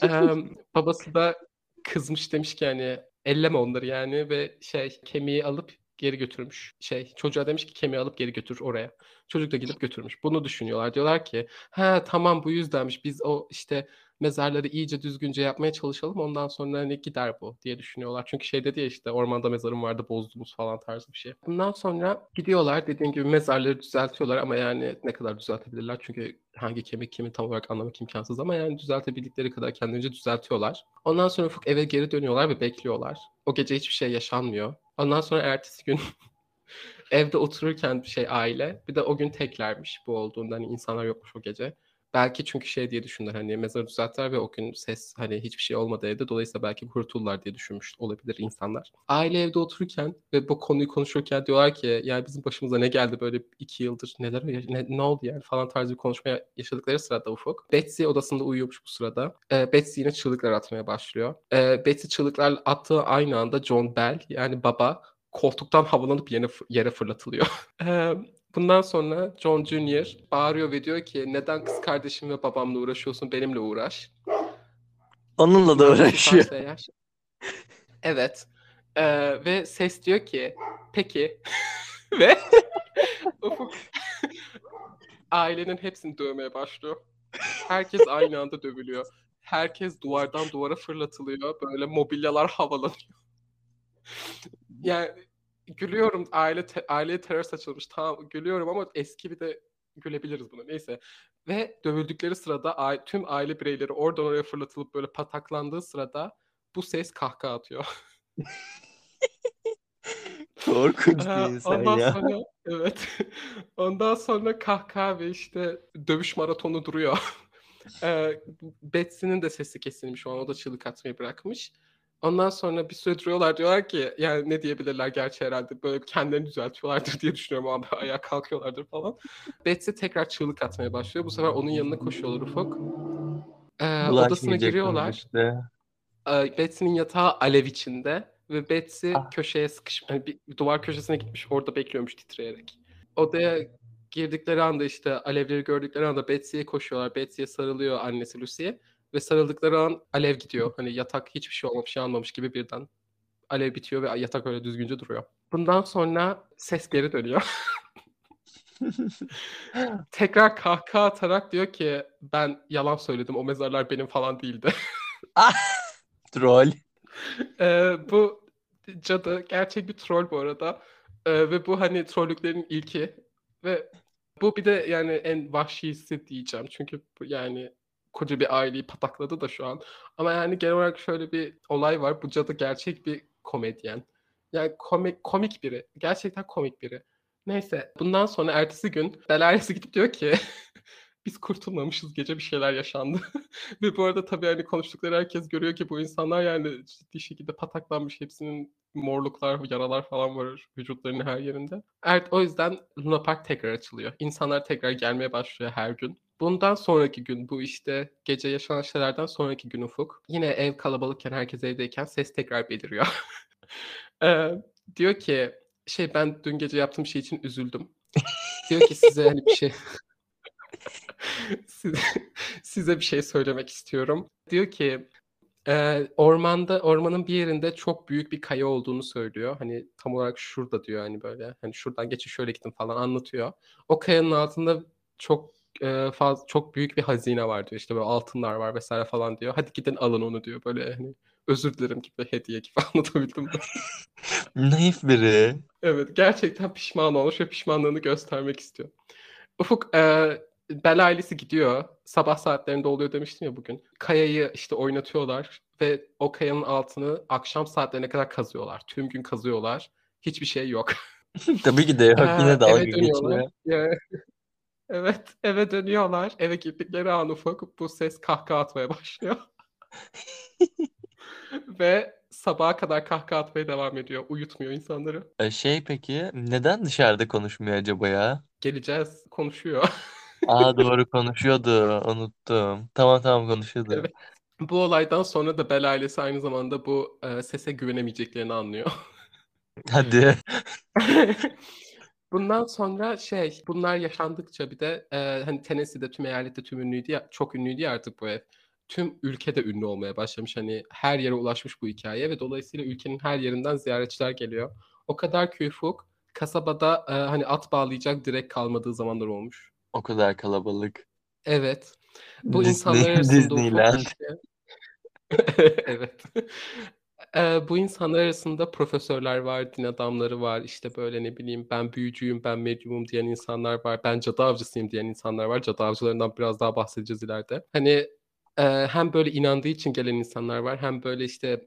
babası da kızmış demiş ki hani elleme onları yani ve şey kemiği alıp geri götürmüş. Şey çocuğa demiş ki kemiği alıp geri götür oraya. Çocuk da gidip götürmüş. Bunu düşünüyorlar. Diyorlar ki ha tamam bu yüzdenmiş. Biz o işte mezarları iyice düzgünce yapmaya çalışalım. Ondan sonra hani gider bu diye düşünüyorlar. Çünkü şey dedi ya işte ormanda mezarım vardı bozdunuz falan tarzı bir şey. Bundan sonra gidiyorlar dediğim gibi mezarları düzeltiyorlar ama yani ne kadar düzeltebilirler? Çünkü hangi kemik kimin tam olarak anlamak imkansız ama yani düzeltebildikleri kadar kendince düzeltiyorlar. Ondan sonra Ufuk eve geri dönüyorlar ve bekliyorlar. O gece hiçbir şey yaşanmıyor. Ondan sonra ertesi gün evde otururken bir şey aile bir de o gün teklermiş bu olduğunda hani insanlar yokmuş o gece. Belki çünkü şey diye düşündüler hani mezarı düzelttiler ve o gün ses hani hiçbir şey olmadı evde. Dolayısıyla belki kurtulurlar diye düşünmüş olabilir insanlar. Aile evde otururken ve bu konuyu konuşurken diyorlar ki yani bizim başımıza ne geldi böyle iki yıldır neler ne, ne oldu yani falan tarzı bir konuşma yaşadıkları sırada Ufuk. Betsy odasında uyuyormuş bu sırada. Ee, Betsy yine çığlıklar atmaya başlıyor. Ee, Betsy çığlıklar attığı aynı anda John Bell yani baba koltuktan havalanıp yere, yere fırlatılıyor. Bundan sonra John Jr. bağırıyor ve diyor ki neden kız kardeşim ve babamla uğraşıyorsun benimle uğraş. Onunla da uğraşıyor. evet. Ee, ve ses diyor ki peki ve Ufuk ailenin hepsini dövmeye başlıyor. Herkes aynı anda dövülüyor. Herkes duvardan duvara fırlatılıyor. Böyle mobilyalar havalanıyor. yani gülüyorum aile te, aileye terör saçılmış tamam gülüyorum ama eski bir de gülebiliriz buna neyse. Ve dövüldükleri sırada tüm aile bireyleri oradan oraya fırlatılıp böyle pataklandığı sırada bu ses kahkaha atıyor. Korkunç bir insan Ondan ya. sonra evet. Ondan sonra kahkaha ve işte dövüş maratonu duruyor. Ee, Betsy'nin de sesi kesilmiş o an. O da çığlık atmayı bırakmış. Ondan sonra bir süre duruyorlar diyorlar ki yani ne diyebilirler gerçi herhalde böyle kendilerini düzeltiyorlardır diye düşünüyorum o anda ayağa kalkıyorlardır falan. Betsy tekrar çığlık atmaya başlıyor. Bu sefer onun yanına koşuyorlar ufak. Ee, odasına giriyorlar. işte. Ee, Betsy'nin yatağı alev içinde ve Betsy Ah. köşeye sıkışmış. Bir bir duvar köşesine gitmiş orada bekliyormuş titreyerek. Odaya girdikleri anda işte alevleri gördükleri anda Betsy'ye koşuyorlar. Betsy'ye sarılıyor annesi Lucy'ye ve sarıldıkları an alev gidiyor. Hani yatak hiçbir şey olmamış, şey almamış gibi birden alev bitiyor ve yatak öyle düzgünce duruyor. Bundan sonra ses geri dönüyor. Tekrar kahkaha atarak diyor ki ben yalan söyledim o mezarlar benim falan değildi. Troll. Ee, bu cadı gerçek bir troll bu arada. Ee, ve bu hani trollüklerin ilki. Ve bu bir de yani en vahşisi diyeceğim. Çünkü yani koca bir aileyi patakladı da şu an. Ama yani genel olarak şöyle bir olay var. Bu cadı gerçek bir komedyen. Yani komik, komik biri. Gerçekten komik biri. Neyse bundan sonra ertesi gün Belaresi gidip diyor ki biz kurtulmamışız gece bir şeyler yaşandı. Ve bu arada tabii hani konuştukları herkes görüyor ki bu insanlar yani ciddi şekilde pataklanmış. Hepsinin morluklar, yaralar falan var vücutlarının her yerinde. Evet o yüzden Luna Park tekrar açılıyor. İnsanlar tekrar gelmeye başlıyor her gün. Bundan sonraki gün bu işte gece yaşanan şeylerden sonraki gün Ufuk. Yine ev kalabalıkken herkes evdeyken ses tekrar beliriyor. Ee, diyor ki şey ben dün gece yaptığım şey için üzüldüm. diyor ki size hani bir şey size, size bir şey söylemek istiyorum. Diyor ki e, ormanda ormanın bir yerinde çok büyük bir kaya olduğunu söylüyor. Hani tam olarak şurada diyor hani böyle hani şuradan geçip şöyle gittim falan anlatıyor. O kayanın altında çok e, fazla çok büyük bir hazine var diyor. İşte böyle altınlar var vesaire falan diyor. Hadi gidin alın onu diyor. Böyle hani özür dilerim gibi hediye gibi anlatabildim mi? Naif biri. Evet gerçekten pişman olmuş ve pişmanlığını göstermek istiyor. Ufuk e, Bel ailesi gidiyor. Sabah saatlerinde oluyor demiştim ya bugün. Kayayı işte oynatıyorlar ve o kayanın altını akşam saatlerine kadar kazıyorlar. Tüm gün kazıyorlar. Hiçbir şey yok. Tabii ki de yok. Yine dalga eve dönüyorlar. Evet, eve dönüyorlar. Eve gittikleri an ufak bu ses kahkaha atmaya başlıyor. Ve sabaha kadar kahkaha atmaya devam ediyor. Uyutmuyor insanları. E, Şey peki neden dışarıda konuşmuyor acaba ya? Geleceğiz, konuşuyor. Aa doğru konuşuyordu. Unuttum. Tamam tamam konuşuyordu. Evet. Bu olaydan sonra da Bel ailesi aynı zamanda bu e, sese güvenemeyeceklerini anlıyor. Hadi. Bundan sonra şey, bunlar yaşandıkça bir de e, hani Tennessee'de tüm eyalette tüm ünlüydü ya, çok ünlüydü ya artık bu ev. Tüm ülkede ünlü olmaya başlamış. Hani her yere ulaşmış bu hikaye ve dolayısıyla ülkenin her yerinden ziyaretçiler geliyor. O kadar ki Ufuk, kasabada e, hani at bağlayacak direkt kalmadığı zamanlar olmuş. O kadar kalabalık. Evet. Bu Disney- insanlar arasında Disneyland. Evet. Eee, bu insanlar arasında profesörler var, din adamları var, işte böyle ne bileyim ben büyücüyüm, ben medyumum diyen insanlar var, ben cadı avcısıyım diyen insanlar var. Cadı avcılarından biraz daha bahsedeceğiz ileride. Hani eee, hem böyle inandığı için gelen insanlar var, hem böyle işte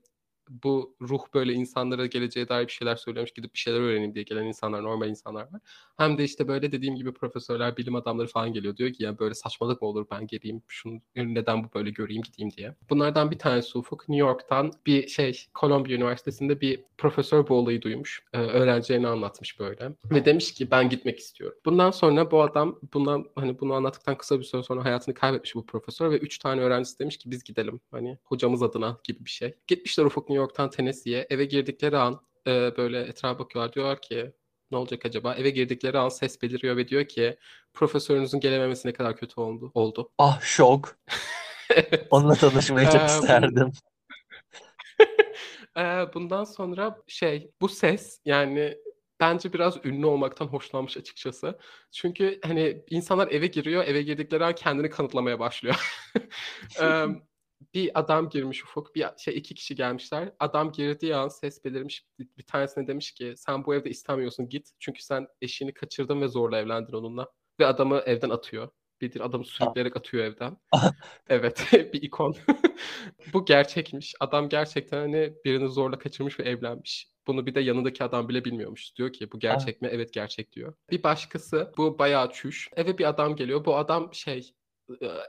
bu ruh böyle insanlara geleceğe dair bir şeyler söylüyormuş, gidip bir şeyler öğreneyim diye gelen insanlar, normal insanlar var. Hem de işte böyle dediğim gibi profesörler, bilim adamları falan geliyor. Diyor ki ya böyle saçmalık mı olur ben geleyim, şunu neden bu böyle göreyim gideyim diye. Bunlardan bir tanesi Ufuk New York'tan bir şey Columbia Üniversitesi'nde bir profesör bu olayı duymuş. Ee, öğrencilerine anlatmış böyle. Ve demiş ki ben gitmek istiyorum. Bundan sonra bu adam bundan hani bunu anlattıktan kısa bir süre sonra hayatını kaybetmiş bu profesör ve üç tane öğrencisi demiş ki biz gidelim. Hani hocamız adına gibi bir şey. Gitmişler Ufuk New York'tan Tennessee'ye. Eve girdikleri an e, böyle etrafa bakıyorlar. Diyorlar ki ne olacak acaba? Eve girdikleri an ses beliriyor ve diyor ki profesörünüzün gelememesi ne kadar kötü oldu. oldu. Ah şok. Onunla tanışmayı çok isterdim. Bundan sonra şey bu ses yani bence biraz ünlü olmaktan hoşlanmış açıkçası. Çünkü hani insanlar eve giriyor, eve girdikleri an kendini kanıtlamaya başlıyor. Bir adam girmiş Ufuk, bir şey iki kişi gelmişler. Adam girdiği an ses belirmiş. Bir, tanesine demiş ki sen bu evde istemiyorsun git. Çünkü sen eşini kaçırdın ve zorla evlendin onunla. Ve adamı evden atıyor. Bildiğin adamı sürükleyerek atıyor evden. Evet, bir ikon. Bu gerçekmiş. Adam gerçekten hani birini zorla kaçırmış ve evlenmiş. Bunu bir de yanındaki adam bile bilmiyormuş. Diyor ki bu gerçek mi? Evet gerçek diyor. Bir başkası bu bayağı çüş. Eve bir adam geliyor. Bu adam şey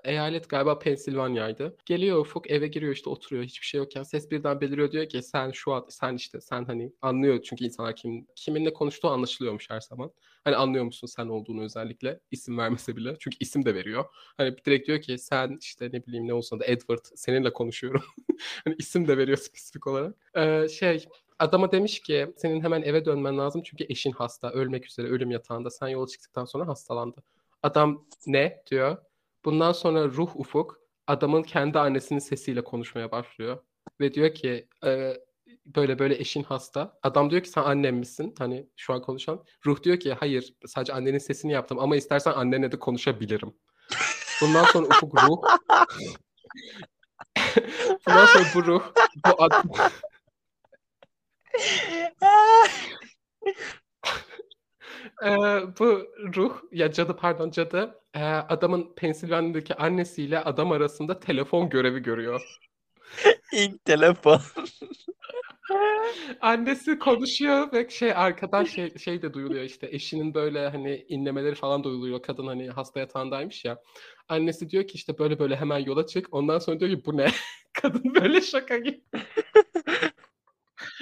eyalet galiba Pensilvanya'ydı. Geliyor Ufuk eve giriyor işte oturuyor hiçbir şey yokken ses birden beliriyor diyor ki sen şu an sen işte sen hani anlıyor çünkü insanlar kim kiminle konuştuğu anlaşılıyormuş her zaman. Hani anlıyor musun sen olduğunu özellikle isim vermese bile çünkü isim de veriyor. Hani direkt diyor ki sen işte ne bileyim ne olsun da Edward seninle konuşuyorum. hani isim de veriyor spesifik olarak. Ee, şey adama demiş ki senin hemen eve dönmen lazım çünkü eşin hasta ölmek üzere ölüm yatağında sen yola çıktıktan sonra hastalandı. Adam ne diyor. Bundan sonra ruh ufuk adamın kendi annesinin sesiyle konuşmaya başlıyor. Ve diyor ki e, böyle böyle eşin hasta. Adam diyor ki sen annem misin? Hani şu an konuşan. Ruh diyor ki hayır sadece annenin sesini yaptım ama istersen annenle de konuşabilirim. Bundan sonra ufuk ruh. Bundan sonra bu ruh bu adam Ee, bu ruh ya cadı pardon cadı e, adamın Pensilvanya'daki annesiyle adam arasında telefon görevi görüyor. İlk telefon. Annesi konuşuyor ve şey arkadan şey, şey de duyuluyor işte eşinin böyle hani inlemeleri falan duyuluyor. Kadın hani hasta yatağındaymış ya. Annesi diyor ki işte böyle böyle hemen yola çık. Ondan sonra diyor ki bu ne? Kadın böyle şaka gibi.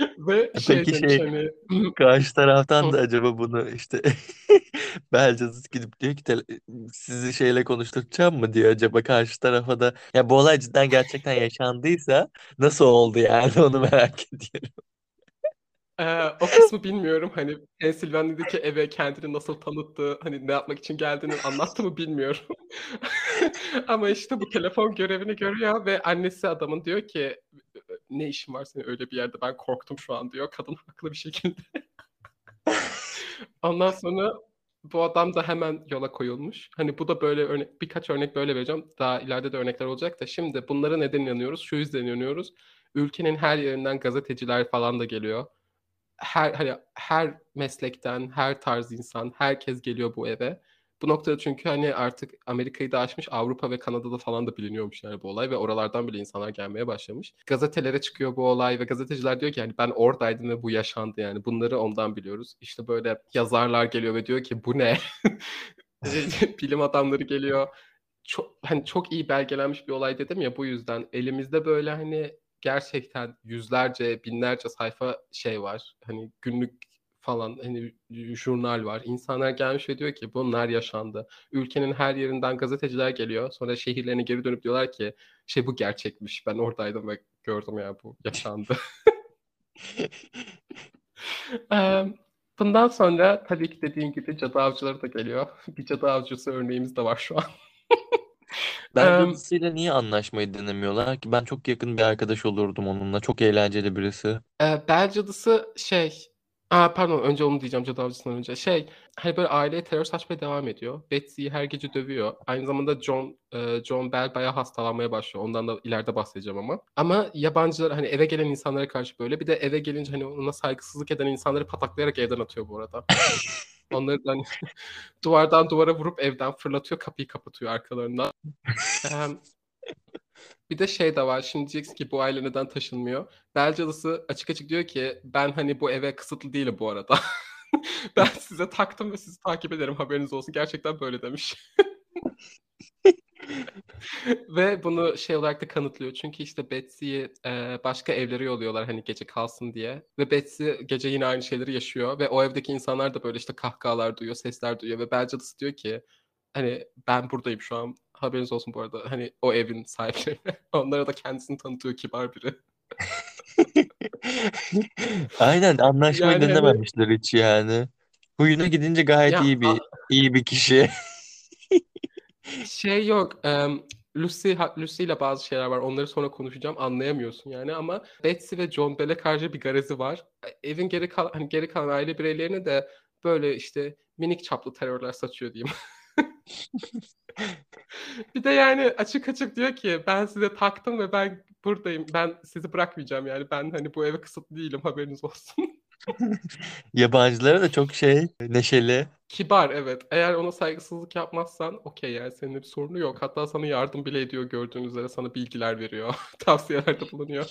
Ve şey Peki demiş şey hani karşı taraftan da acaba bunu işte Belcazız gidip diyor ki "Tele- sizi şeyle konuşturacağım mı diyor acaba karşı tarafa da ya bu olay cidden gerçekten yaşandıysa nasıl oldu yani onu merak ediyorum. Ee, o kısmı bilmiyorum. Hani Pensilvanya'daki eve kendini nasıl tanıttı, hani ne yapmak için geldiğini anlattı mı bilmiyorum. Ama işte bu telefon görevini görüyor ve annesi adamın diyor ki ne işin var senin öyle bir yerde ben korktum şu an diyor. Kadın haklı bir şekilde. Ondan sonra bu adam da hemen yola koyulmuş. Hani bu da böyle örnek, birkaç örnek böyle vereceğim. Daha ileride de örnekler olacak da şimdi bunlara neden inanıyoruz? Şu yüzden inanıyoruz. Ülkenin her yerinden gazeteciler falan da geliyor. Her hani her meslekten, her tarz insan, herkes geliyor bu eve. Bu noktada çünkü hani artık Amerika'yı da aşmış Avrupa ve Kanada'da falan da biliniyormuş yani bu olay ve oralardan bile insanlar gelmeye başlamış. Gazetelere çıkıyor bu olay ve gazeteciler diyor ki yani ben oradaydım ve bu yaşandı yani bunları ondan biliyoruz. İşte böyle yazarlar geliyor ve diyor ki bu ne? Bilim adamları geliyor. Çok hani çok iyi belgelenmiş bir olay dedim ya bu yüzden elimizde böyle hani gerçekten yüzlerce, binlerce sayfa şey var. Hani günlük falan hani jurnal var. İnsanlar gelmiş ve diyor ki bunlar yaşandı. Ülkenin her yerinden gazeteciler geliyor. Sonra şehirlerine geri dönüp diyorlar ki şey bu gerçekmiş. Ben oradaydım ve gördüm ya bu yaşandı. Bundan sonra tabii ki dediğin gibi cadı avcıları da geliyor. Bir cadı avcısı örneğimiz de var şu an. Belcazısıyla niye anlaşmayı denemiyorlar ki? Ben çok yakın bir arkadaş olurdum onunla. Çok eğlenceli birisi. E, Bel cadısı şey Aa, pardon önce onu diyeceğim cadı avcısından önce. Şey hani böyle aileye terör saçmaya devam ediyor. Betsy'yi her gece dövüyor. Aynı zamanda John e, John Bell bayağı hastalanmaya başlıyor. Ondan da ileride bahsedeceğim ama. Ama yabancılar hani eve gelen insanlara karşı böyle. Bir de eve gelince hani ona saygısızlık eden insanları pataklayarak evden atıyor bu arada. Onları da hani duvardan duvara vurup evden fırlatıyor. Kapıyı kapatıyor arkalarından. Em, bir de şey de var. Şimdi diyeceksin ki bu aile neden taşınmıyor? Belcalısı açık açık diyor ki ben hani bu eve kısıtlı değilim bu arada. ben size taktım ve sizi takip ederim haberiniz olsun. Gerçekten böyle demiş. Ve bunu şey olarak da kanıtlıyor. Çünkü işte Betsy'yi e, başka evlere yolluyorlar hani gece kalsın diye. Ve Betsy gece yine aynı şeyleri yaşıyor. Ve o evdeki insanlar da böyle işte kahkahalar duyuyor, sesler duyuyor. Ve Belcalısı diyor ki hani ben buradayım şu an. Haberiniz olsun bu arada. Hani o evin sahiplerine. Onlara da kendisini tanıtıyor kibar biri. Aynen anlaşmayı Yani hani denememişler hiç yani. Huyuna gidince gayet ya iyi bir iyi bir kişi. şey yok. em, Lucy, Lucy ile bazı şeyler var. Onları sonra konuşacağım. Anlayamıyorsun yani ama Betsy ve John Bell'e karşı bir garezi var. Evin geri kalan hani geri kalan aile bireylerine de böyle işte minik çaplı terörler saçıyor diyeyim. Bir de yani açık açık diyor ki ben size taktım ve ben buradayım. Ben sizi bırakmayacağım yani. Ben hani bu eve kısıtlı değilim haberiniz olsun. Yabancılara da çok şey neşeli. Kibar evet. Eğer ona saygısızlık yapmazsan okey yani seninle bir sorunu yok. Hatta sana yardım bile ediyor gördüğün üzere. Sana bilgiler veriyor. Tavsiyelerde bulunuyor.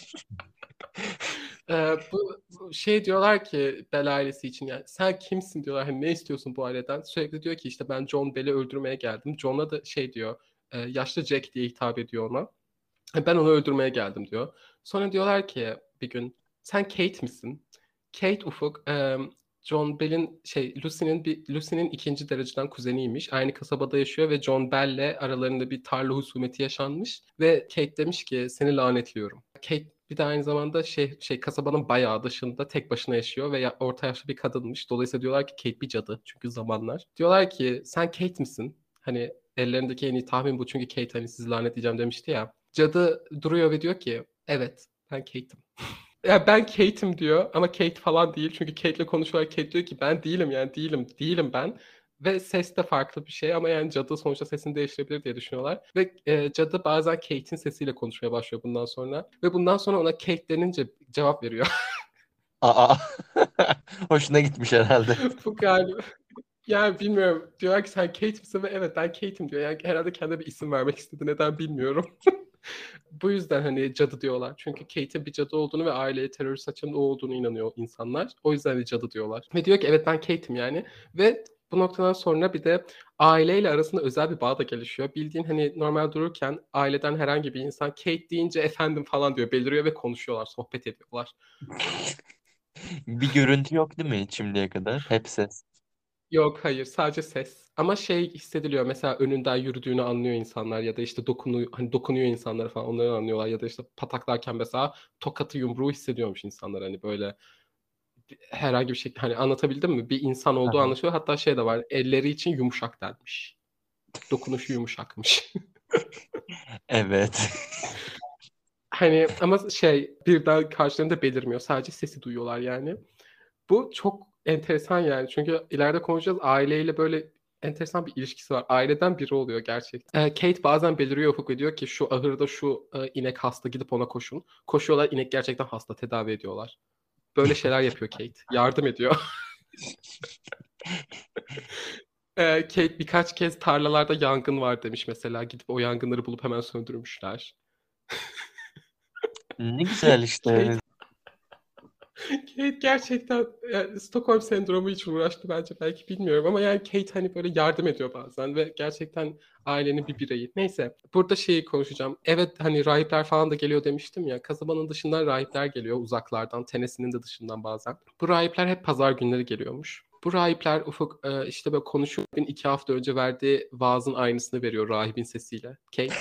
Ee, bu şey diyorlar ki Bell ailesi için yani sen kimsin diyorlar hani ne istiyorsun bu aileden sürekli diyor ki işte ben John Bell'i öldürmeye geldim John'a da şey diyor e, yaşlı Jack diye hitap ediyor ona. Ben onu öldürmeye geldim diyor. Sonra diyorlar ki bir gün sen Kate misin? Kate Ufuk e, John Bell'in şey Lucy'nin bir Lucy'nin ikinci dereceden kuzeniymiş. Aynı kasabada yaşıyor ve John Bell'le aralarında bir tarla husumeti yaşanmış ve Kate demiş ki seni lanetliyorum. Kate bir de aynı zamanda şey şey kasabanın bayağı dışında tek başına yaşıyor ve orta yaşlı bir kadınmış. Dolayısıyla diyorlar ki Kate bir cadı çünkü zamanlar. Diyorlar ki sen Kate misin? Hani ellerindeki en iyi tahmin bu çünkü Kate hani sizi lanetleyeceğim demişti ya. Cadı duruyor ve diyor ki evet ben Kate'im. ya ben Kate'im diyor ama Kate falan değil. Çünkü Kate'le konuşuyorlar. Kate diyor ki ben değilim yani değilim. Değilim ben. Ve ses de farklı bir şey ama yani cadı sonuçta sesini değiştirebilir diye düşünüyorlar. Ve e, cadı bazen Kate'in sesiyle konuşmaya başlıyor bundan sonra. Ve bundan sonra ona Kate denince cevap veriyor. Aa. Hoşuna gitmiş herhalde. Bu galiba. Yani bilmiyorum. Diyorlar ki sen Kate misin? Ve evet ben Kate'im diyor. Yani herhalde kendine bir isim vermek istedi. Neden bilmiyorum. Bu yüzden hani cadı diyorlar. Çünkü Kate'in bir cadı olduğunu ve aileye terör saçan o olduğunu inanıyor insanlar. O yüzden de cadı diyorlar. Ve diyor ki evet ben Kate'im yani. Ve bu noktadan sonra bir de aileyle arasında özel bir bağ da gelişiyor. Bildiğin hani normal dururken aileden herhangi bir insan Kate deyince efendim falan diyor. Beliriyor ve konuşuyorlar, sohbet ediyorlar. Bir görüntü yok değil mi şimdiye kadar? Hep ses. Yok hayır sadece ses. Ama şey hissediliyor mesela önünden yürüdüğünü anlıyor insanlar ya da işte dokunuyor hani dokunuyor insanlara falan onları anlıyorlar ya da işte pataklarken mesela tokatı yumruğu hissediyormuş insanlar hani böyle herhangi bir şekilde hani anlatabildim mi? Bir insan olduğu Aha. anlaşılıyor. Hatta şey de var. Elleri için yumuşak denmiş. Dokunuşu yumuşakmış. Evet. hani ama şey birden karşılarında belirmiyor. Sadece sesi duyuyorlar yani. Bu çok enteresan yani. Çünkü ileride konuşacağız. Aileyle böyle enteresan bir ilişkisi var. Aileden biri oluyor gerçekten. Ee, Kate bazen beliriyor Ufuk ve diyor ki şu ahırda şu e, inek hasta gidip ona koşun. Koşuyorlar inek gerçekten hasta tedavi ediyorlar. Böyle şeyler yapıyor Kate. Yardım ediyor. Ee, Kate birkaç kez tarlalarda yangın var demiş mesela. Gidip o yangınları bulup hemen söndürmüşler. Ne güzel işte. Kate, Kate gerçekten yani Stockholm sendromu için uğraştı bence belki bilmiyorum ama yani Kate hani böyle yardım ediyor bazen ve gerçekten ailenin bir bireyi. Neyse burada şeyi konuşacağım. Evet hani rahipler falan da geliyor demiştim ya. Kasabanın dışından rahipler geliyor uzaklardan. Tenesinin de dışından bazen. Bu rahipler hep pazar günleri geliyormuş. Bu rahipler Ufuk e, işte böyle konuşuyor. iki hafta önce verdiği vaazın aynısını veriyor rahibin sesiyle. Kate.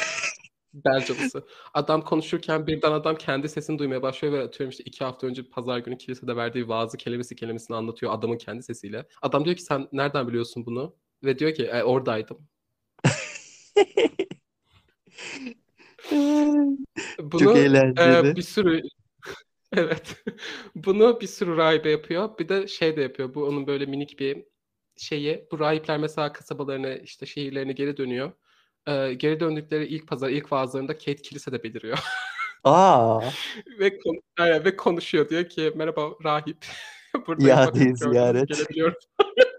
Bel cadısı. Adam konuşurken birden adam kendi sesini duymaya başlıyor ve atıyorum işte iki hafta önce pazar günü kilisede verdiği vaazı kelimesi kelimesini anlatıyor adamın kendi sesiyle. Adam diyor ki sen nereden biliyorsun bunu? Ve diyor ki e, oradaydım. Bunu Çok eğlenceli. e, bir sürü evet. Bunu bir sürü rahibe yapıyor. Bir de şey de yapıyor. Bu onun böyle minik bir şeyi. Bu rahipler mesela kasabalarına işte şehirlerine geri dönüyor. Ee, geri döndükleri ilk pazar, ilk vaazlarında Kate kilisede beliriyor. Aa. ve, kon- yani, ve konuşuyor. Diyor ki merhaba rahip. Bakın gördünüz, ziyaret. gelebiliyorum.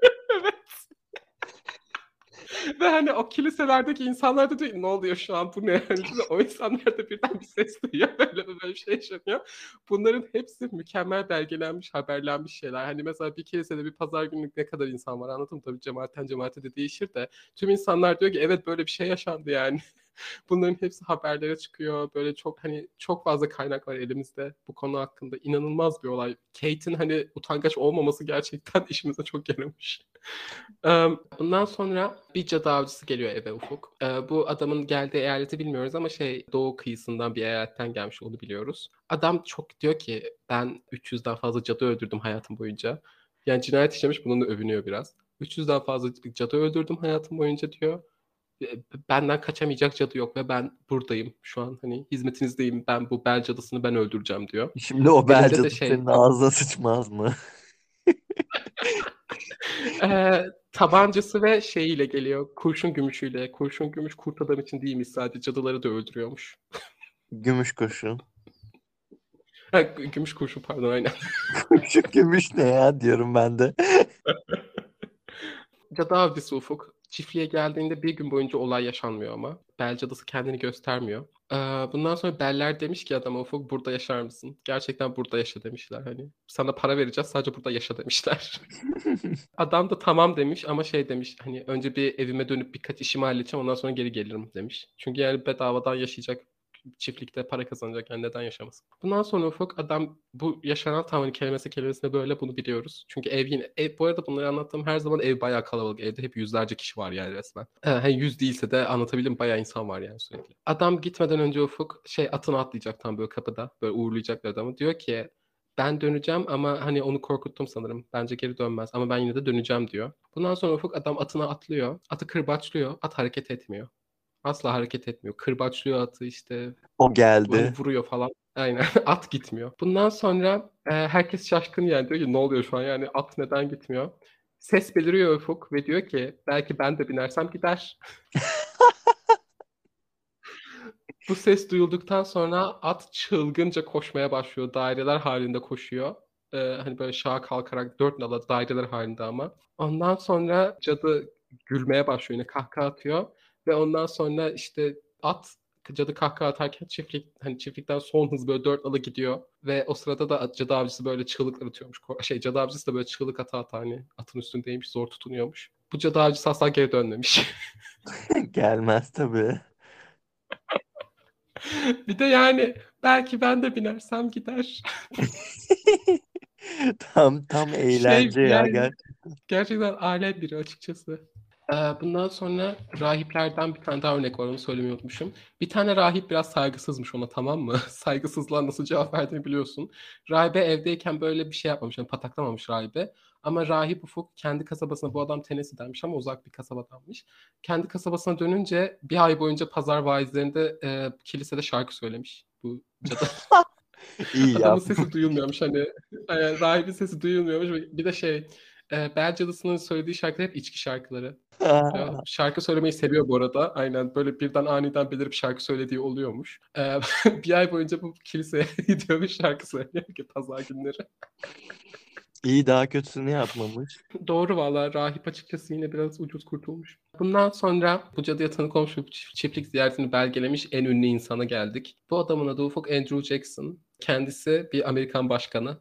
Ve hani o kiliselerdeki insanlar da diyor ne oluyor şu an bu ne? Hani o insanlar da birden bir ses duyuyor. Böyle böyle bir şey yaşanıyor. Bunların hepsi mükemmel belgelenmiş, haberlenmiş şeyler. Hani mesela bir kilisede bir pazar günlük ne kadar insan var anladın mı? Tabii cemaatten cemaate de değişir de. Tüm insanlar diyor ki evet böyle bir şey yaşandı yani. Bunların hepsi haberlere çıkıyor. Böyle çok hani çok fazla kaynak var elimizde bu konu hakkında. İnanılmaz bir olay. Kate'in hani utangaç olmaması gerçekten işimize çok yaramış. Bundan sonra bir cadı avcısı geliyor eve Ufuk. Bu adamın geldiği eyaleti bilmiyoruz ama şey doğu kıyısından bir eyaletten gelmiş onu biliyoruz. Adam çok diyor ki ben 300'den fazla cadı öldürdüm hayatım boyunca. Yani cinayet işlemiş bununla övünüyor biraz. 300'den fazla cadı öldürdüm hayatım boyunca diyor benden kaçamayacak cadı yok ve ben buradayım şu an hani hizmetinizdeyim ben bu bel cadısını ben öldüreceğim diyor. Şimdi o bel cadısı şey- senin ağzına sıçmaz mı? Ee, tabancası ve şeyiyle geliyor kurşun gümüşüyle. Kurşun gümüş kurt adam için değilmiş sadece cadıları da öldürüyormuş. Gümüş kurşun. Ha, gü- gümüş kurşun pardon aynen. Şu gümüş ne ya diyorum ben de. Cadı avcısı Ufuk. Çiftliğe geldiğinde bir gün boyunca olay yaşanmıyor ama. Bel cadısı kendini göstermiyor. Ee, bundan sonra Beller demiş ki adama Ufuk burada yaşar mısın? Gerçekten burada yaşa demişler hani. Sana para vereceğiz sadece burada yaşa demişler. Adam da tamam demiş ama şey demiş hani önce bir evime dönüp birkaç işimi halledeceğim ondan sonra geri gelirim demiş. Çünkü yani bedavadan yaşayacak çiftlikte para kazanacak yani neden yaşamasın? Bundan sonra Ufuk adam bu yaşanan tamamen kelimesi kelimesine böyle bunu biliyoruz. Çünkü ev yine ev, bu arada bunları anlattığım her zaman ev bayağı kalabalık. Evde hep yüzlerce kişi var yani resmen. Ee, hani yüz değilse de anlatabildim bayağı insan var yani sürekli. Adam gitmeden önce Ufuk şey atını atlayacak tam böyle kapıda. Böyle uğurlayacaklar adamı. Diyor ki ben döneceğim ama hani onu korkuttum sanırım. Bence geri dönmez ama ben yine de döneceğim diyor. Bundan sonra Ufuk adam atına atlıyor. Atı kırbaçlıyor. At hareket etmiyor. Asla hareket etmiyor. Kırbaçlıyor atı işte. O geldi. Vuruyor falan. Aynen. at gitmiyor. Bundan sonra e, herkes şaşkın yani diyor ki ne oluyor şu an yani at neden gitmiyor? Ses beliriyor Ufuk ve diyor ki belki ben de binersem gider. Bu ses duyulduktan sonra at çılgınca koşmaya başlıyor. Daireler halinde koşuyor. Ee, hani böyle şaha kalkarak dört nala daireler halinde ama. Ondan sonra cadı gülmeye başlıyor yine kahkaha atıyor. Ve ondan sonra işte at cadı kahkaha atarken çiftlik hani çiftlikten son hız böyle dört nala gidiyor. Ve o sırada da cadı avcısı böyle çığlıklar atıyormuş. Şey cadı avcısı da böyle çığlık ata ata hani atın üstündeymiş zor tutunuyormuş. Bu cadı avcısı asla geri dönmemiş. Gelmez tabii. bir de yani belki ben de binersem gider. Tam tam eğlence Şey, ya yani- gerçekten. Gerçekten alem biri açıkçası. Ee, bundan sonra rahiplerden bir tane daha örnek var onu söylemeyi unutmuşum. Bir tane rahip biraz saygısızmış ona tamam mı? Saygısızlığa nasıl cevap verdiğini biliyorsun. Rahibe evdeyken böyle bir şey yapmamış. Yani pataklamamış rahibe. Ama rahip Ufuk kendi kasabasına bu adam Tennessee'denmiş ama uzak bir kasabadanmış. Kendi kasabasına dönünce bir ay boyunca pazar vaizlerinde e, kilisede şarkı söylemiş. Bu cadı. İyi Adamın yapmış. sesi duyulmuyormuş hani. Yani rahibin sesi duyulmuyormuş. Bir de şey e, Bel Cadısı'nın söylediği şarkılar hep içki şarkıları. Ya, şarkı söylemeyi seviyor bu arada. Aynen böyle birden aniden belirip şarkı söylediği oluyormuş. Ee, bir ay boyunca bu kiliseye gidiyor ve şarkı söylüyor ki pazar günleri. İyi daha kötüsünü yapmamış. Doğru valla rahip açıkçası yine biraz ucuz kurtulmuş. Bundan sonra bu cadıya tanık olmuş çiftlik ziyaretini belgelemiş en ünlü insana geldik. Bu adamın adı Ufuk Andrew Jackson. Kendisi bir Amerikan başkanı.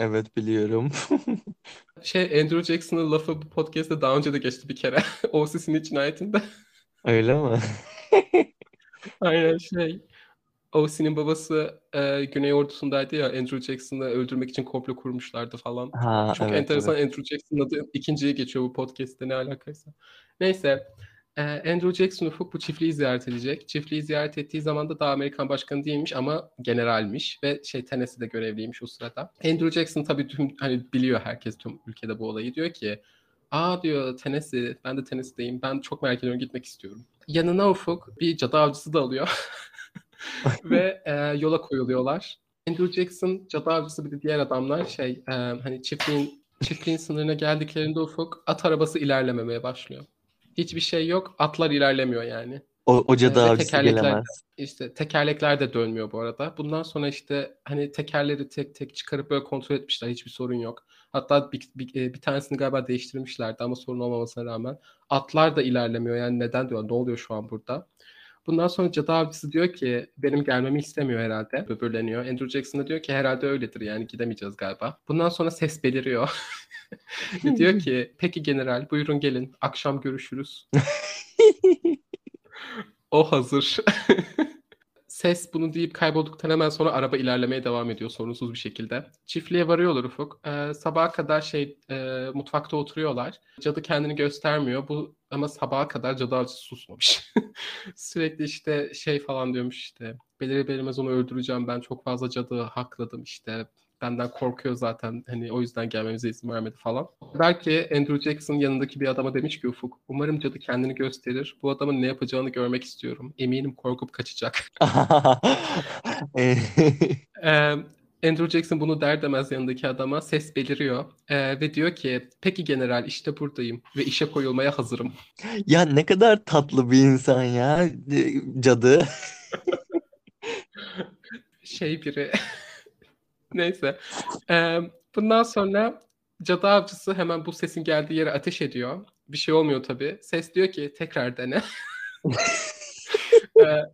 Evet biliyorum. Şey Andrew Jackson'ın lafı bu podcast'te daha önce de geçti bir kere. O.C.'sin cinayetinde. Öyle mi? Aynen şey. O.C.'nin babası e, Güney Ordusu'ndaydı ya Andrew Jackson'ı öldürmek için komplo kurmuşlardı falan. Ha Çok evet enteresan evet. Andrew Jackson'ın adı ikinciye geçiyor bu podcast'te ne alakaysa. Neyse. E, Andrew Jackson Ufuk bu çiftliği ziyaret edecek. Çiftliği ziyaret ettiği zaman da daha Amerikan başkanı değilmiş ama generalmiş ve şey Tennessee'de görevliymiş o sırada. Andrew Jackson tabii tüm hani biliyor herkes tüm ülkede bu olayı diyor ki Aa diyor Tennessee, ben de Tennessee'deyim. Ben çok merak ediyorum gitmek istiyorum. Yanına Ufuk bir cadı avcısı da alıyor. Ve e, yola koyuluyorlar. Andrew Jackson, cadı avcısı bir de diğer adamlar şey e, hani çiftliğin çiftliğin sınırına geldiklerinde Ufuk at arabası ilerlememeye başlıyor. Hiçbir şey yok. Atlar ilerlemiyor yani. O, o cadı Ee, tekerlekler- gelemez. İşte tekerlekler de dönmüyor bu arada. Bundan sonra işte hani tekerleri tek tek çıkarıp böyle kontrol etmişler. Hiçbir sorun yok. Hatta bir, bir, e, bir tanesini galiba değiştirmişlerdi ama sorun olmamasına rağmen. Atlar da ilerlemiyor. Yani neden diyor? Ne oluyor şu an burada? Bundan sonra cadı avcısı diyor ki benim gelmemi istemiyor herhalde. Böbürleniyor. Andrew Jackson da diyor ki herhalde öyledir yani gidemeyeceğiz galiba. Bundan sonra ses beliriyor. Diyor ki peki general buyurun gelin akşam görüşürüz. O hazır. Ses bunu deyip kaybolduktan hemen sonra araba ilerlemeye devam ediyor sorunsuz bir şekilde. Çiftliğe varıyorlar Ufuk. Ee, sabaha kadar şey e, mutfakta oturuyorlar. Cadı kendini göstermiyor. Bu ama sabaha kadar cadı avcısı susmamış. Sürekli işte şey falan diyormuş işte. Belir belirmez onu öldüreceğim ben çok fazla cadı hakladım işte. Benden korkuyor zaten hani o yüzden gelmemize izin vermedi falan. Belki Andrew Jackson yanındaki bir adama demiş ki Ufuk umarım cadı kendini gösterir. Bu adamın ne yapacağını görmek istiyorum. Eminim korkup kaçacak. Ee, Andrew Jackson bunu der demez yanındaki adama ses beliriyor Ee, ve diyor ki peki general işte buradayım ve işe koyulmaya hazırım. Ya ne kadar tatlı bir insan ya cadı. Şey biri neyse Ee, bundan sonra cadı avcısı hemen bu sesin geldiği yere ateş ediyor bir şey olmuyor tabii. Ses diyor ki tekrar dene. Ee,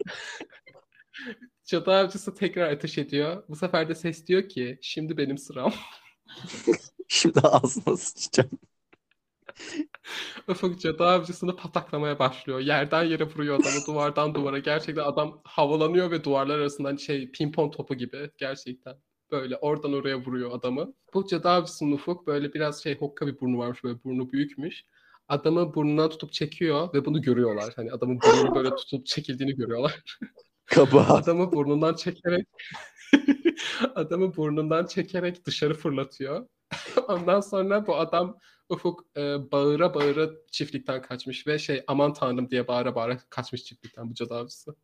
Cadı avcısı tekrar ateş ediyor. Bu sefer de ses diyor ki şimdi benim sıram. Şimdi ağzına sıçacağım. Ufuk cadı avcısını pataklamaya başlıyor. Yerden yere vuruyor adamı duvardan duvara. Gerçekten adam havalanıyor ve duvarlar arasından şey pimpon topu gibi gerçekten. Böyle oradan oraya vuruyor adamı. Bu cadı avcısının Ufuk böyle biraz şey hokka bir burnu varmış böyle burnu büyükmüş. Adamı burnundan tutup çekiyor ve bunu görüyorlar. Hani adamın burnunu böyle tutup çekildiğini görüyorlar. Kaba. Adamı burnundan çekerek adamı burnundan çekerek dışarı fırlatıyor. Ondan sonra bu adam Ufuk e, bağıra bağıra çiftlikten kaçmış ve şey aman tanrım diye bağıra bağıra kaçmış çiftlikten bu cadı avcısı.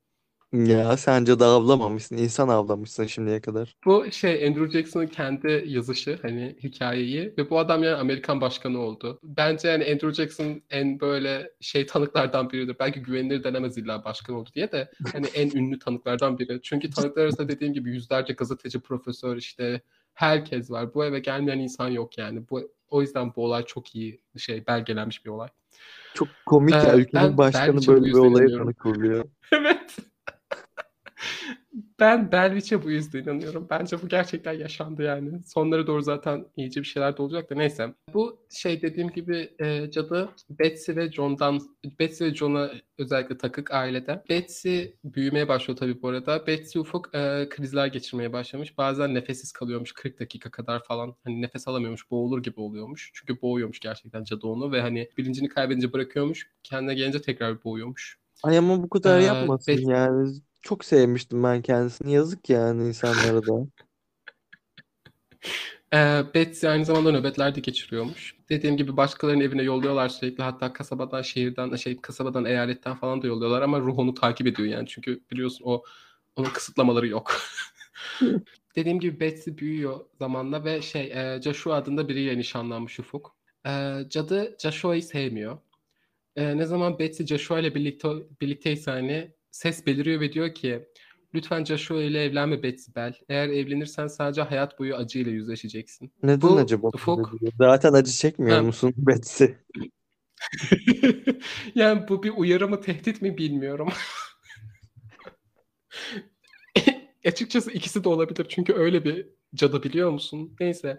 Ya sence de avlamamışsın. insan avlamışsın şimdiye kadar. Bu şey Andrew Jackson'ın kendi yazışı hani hikayeyi ve bu adam yani Amerikan başkanı oldu. Bence yani Andrew Jackson en böyle şey tanıklardan biridir. Belki güvenilir denemez illa başkan oldu diye de hani en ünlü tanıklardan biri. Çünkü tanıklar arasında dediğim gibi yüzlerce gazeteci, profesör işte herkes var. Bu eve gelmeyen insan yok yani. Bu o yüzden bu olay çok iyi şey belgelenmiş bir olay. Çok komik ya. Ee, Ülkenin ben başkanı bu böyle bir olaya tanık oluyor. Evet. Ben Belviç'e bu yüzden inanıyorum. Bence bu gerçekten yaşandı yani. Sonlara doğru zaten iyice bir şeyler de olacak da neyse. Bu şey dediğim gibi e, cadı Betsy ve John'dan Betsy ve John'a özellikle takık ailede. Betsy büyümeye başlıyor tabii bu arada. Betsy ufak e, krizler geçirmeye başlamış. Bazen nefessiz kalıyormuş 40 dakika kadar falan. Hani nefes alamıyormuş, boğulur gibi oluyormuş. Çünkü boğuyormuş gerçekten cadı onu ve hani bilincini kaybedince bırakıyormuş. Kendine gelince tekrar boğuyormuş. Ay ama bu kadar Ee, yapmasın Bet- yani. Çok sevmiştim ben kendisini. Yazık yani insanlara da. Ee, Betsy aynı zamanda nöbetler de geçiriyormuş. Dediğim gibi başkalarının evine yolluyorlar sürekli. Hatta kasabadan, şehirden, şey kasabadan, eyaletten falan da yolluyorlar ama ruh onu takip ediyor yani. Çünkü biliyorsun o onun kısıtlamaları yok. Dediğim gibi Betsy büyüyor zamanla ve şey e, Joshua adında biriyle nişanlanmış Ufuk. E, cadı Joshua'yı sevmiyor. E, ne zaman Betsy Joshua ile birlikte birlikteyse hani ses beliriyor ve diyor ki lütfen Joshua ile evlenme Betsy Bell. Eğer evlenirsen sadece hayat boyu acıyla yüzleşeceksin. Neden Bu acaba Ufuk-? Zaten acı çekmiyor Ha. musun Betsy? yani bu bir uyarı mı tehdit mi bilmiyorum. Açıkçası ikisi de olabilir çünkü öyle bir cadı biliyor musun? Neyse.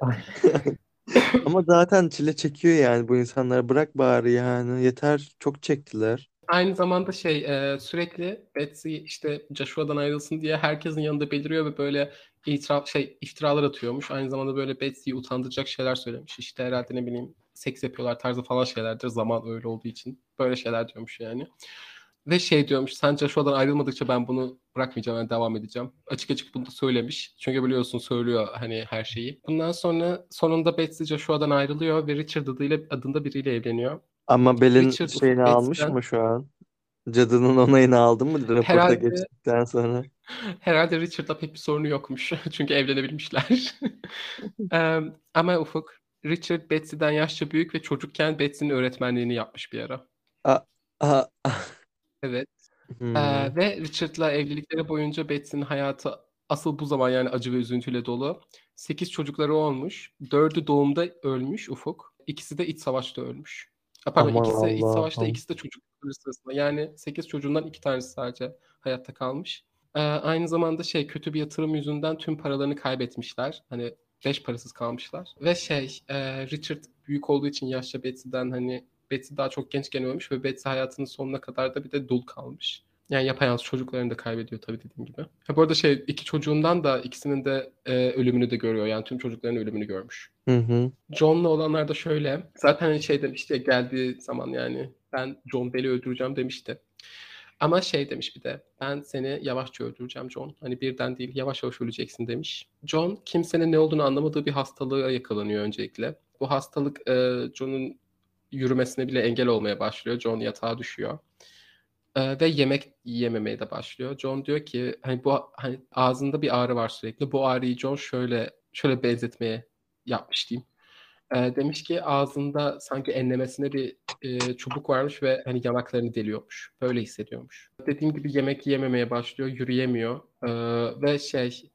Ama zaten çile çekiyor yani bu insanlara. Bırak bari yani. Yeter. Çok çektiler. Aynı zamanda şey e, sürekli Betsy işte Joshua'dan ayrılsın diye herkesin yanında beliriyor ve böyle itiraf şey iftiralar atıyormuş. Aynı zamanda böyle Betsy'yi utandıracak şeyler söylemiş. İşte herhalde ne bileyim seks yapıyorlar tarzı falan şeylerdir. Zaman öyle olduğu için böyle şeyler diyormuş yani. Ve şey diyormuş sen Joshua'dan ayrılmadıkça ben bunu bırakmayacağım ben devam edeceğim. Açık açık bunu da söylemiş. Çünkü biliyorsun söylüyor hani her şeyi. Bundan sonra sonunda Betsy Joshua'dan ayrılıyor ve Richard adıyla, adında biriyle evleniyor. Ama Bell'in Richard şeyini Ufuk almış Betsy'den- mı şu an? Cadının onayını aldın mı raporta Herhalde- geçtikten sonra? Herhalde Richard'la pek bir sorunu yokmuş. Çünkü evlenebilmişler. Em, ama Ufuk, Richard Betsy'den yaşça büyük ve çocukken Betsy'nin öğretmenliğini yapmış bir ara. Aha. Evet. Hmm. Ee, ve Richard'la evlilikleri boyunca Betsy'nin hayatı asıl bu zaman yani acı ve üzüntüyle dolu. 8 çocukları olmuş. 4'ü doğumda ölmüş Ufuk. İkisi de iç savaşta ölmüş. Ha, Pardon Aman ikisi iç Allah'ım. savaşta ikisi de çocukları sırasında. Yani 8 çocuğundan 2 tanesi sadece hayatta kalmış. Ee, aynı zamanda şey kötü bir yatırım yüzünden tüm paralarını kaybetmişler. Hani beş parasız kalmışlar. Ve şey e, Richard büyük olduğu için yaşça Betsy'den hani Betsy daha çok gençken ölmüş ve Betsy hayatının sonuna kadar da bir de dul kalmış. Yani yapayalnız çocuklarını da kaybediyor tabii dediğim gibi. Ha, bu arada şey iki çocuğundan da ikisinin de e, ölümünü de görüyor. Yani tüm çocukların ölümünü görmüş. Hı hı. John'la olanlar da şöyle. Zaten hani şey demişti ya geldiği zaman yani ben John Bell'i öldüreceğim demişti. Ama şey demiş bir de ben seni yavaşça öldüreceğim John. Hani birden değil yavaş yavaş öleceksin demiş. John kimsenin ne olduğunu anlamadığı bir hastalığa yakalanıyor öncelikle. Bu hastalık e, John'un yürümesine bile engel olmaya başlıyor. John yatağa düşüyor. Ee, ve yemek yememeye de başlıyor. John diyor ki hani bu hani ağzında bir ağrı var sürekli. Bu ağrıyı John şöyle şöyle benzetmeye yapmış diyeyim. Ee, demiş ki ağzında sanki enlemesine bir e, çubuk varmış ve hani yanaklarını deliyormuş. Böyle hissediyormuş. Dediğim gibi yemek yememeye başlıyor, yürüyemiyor. Ee, ve şey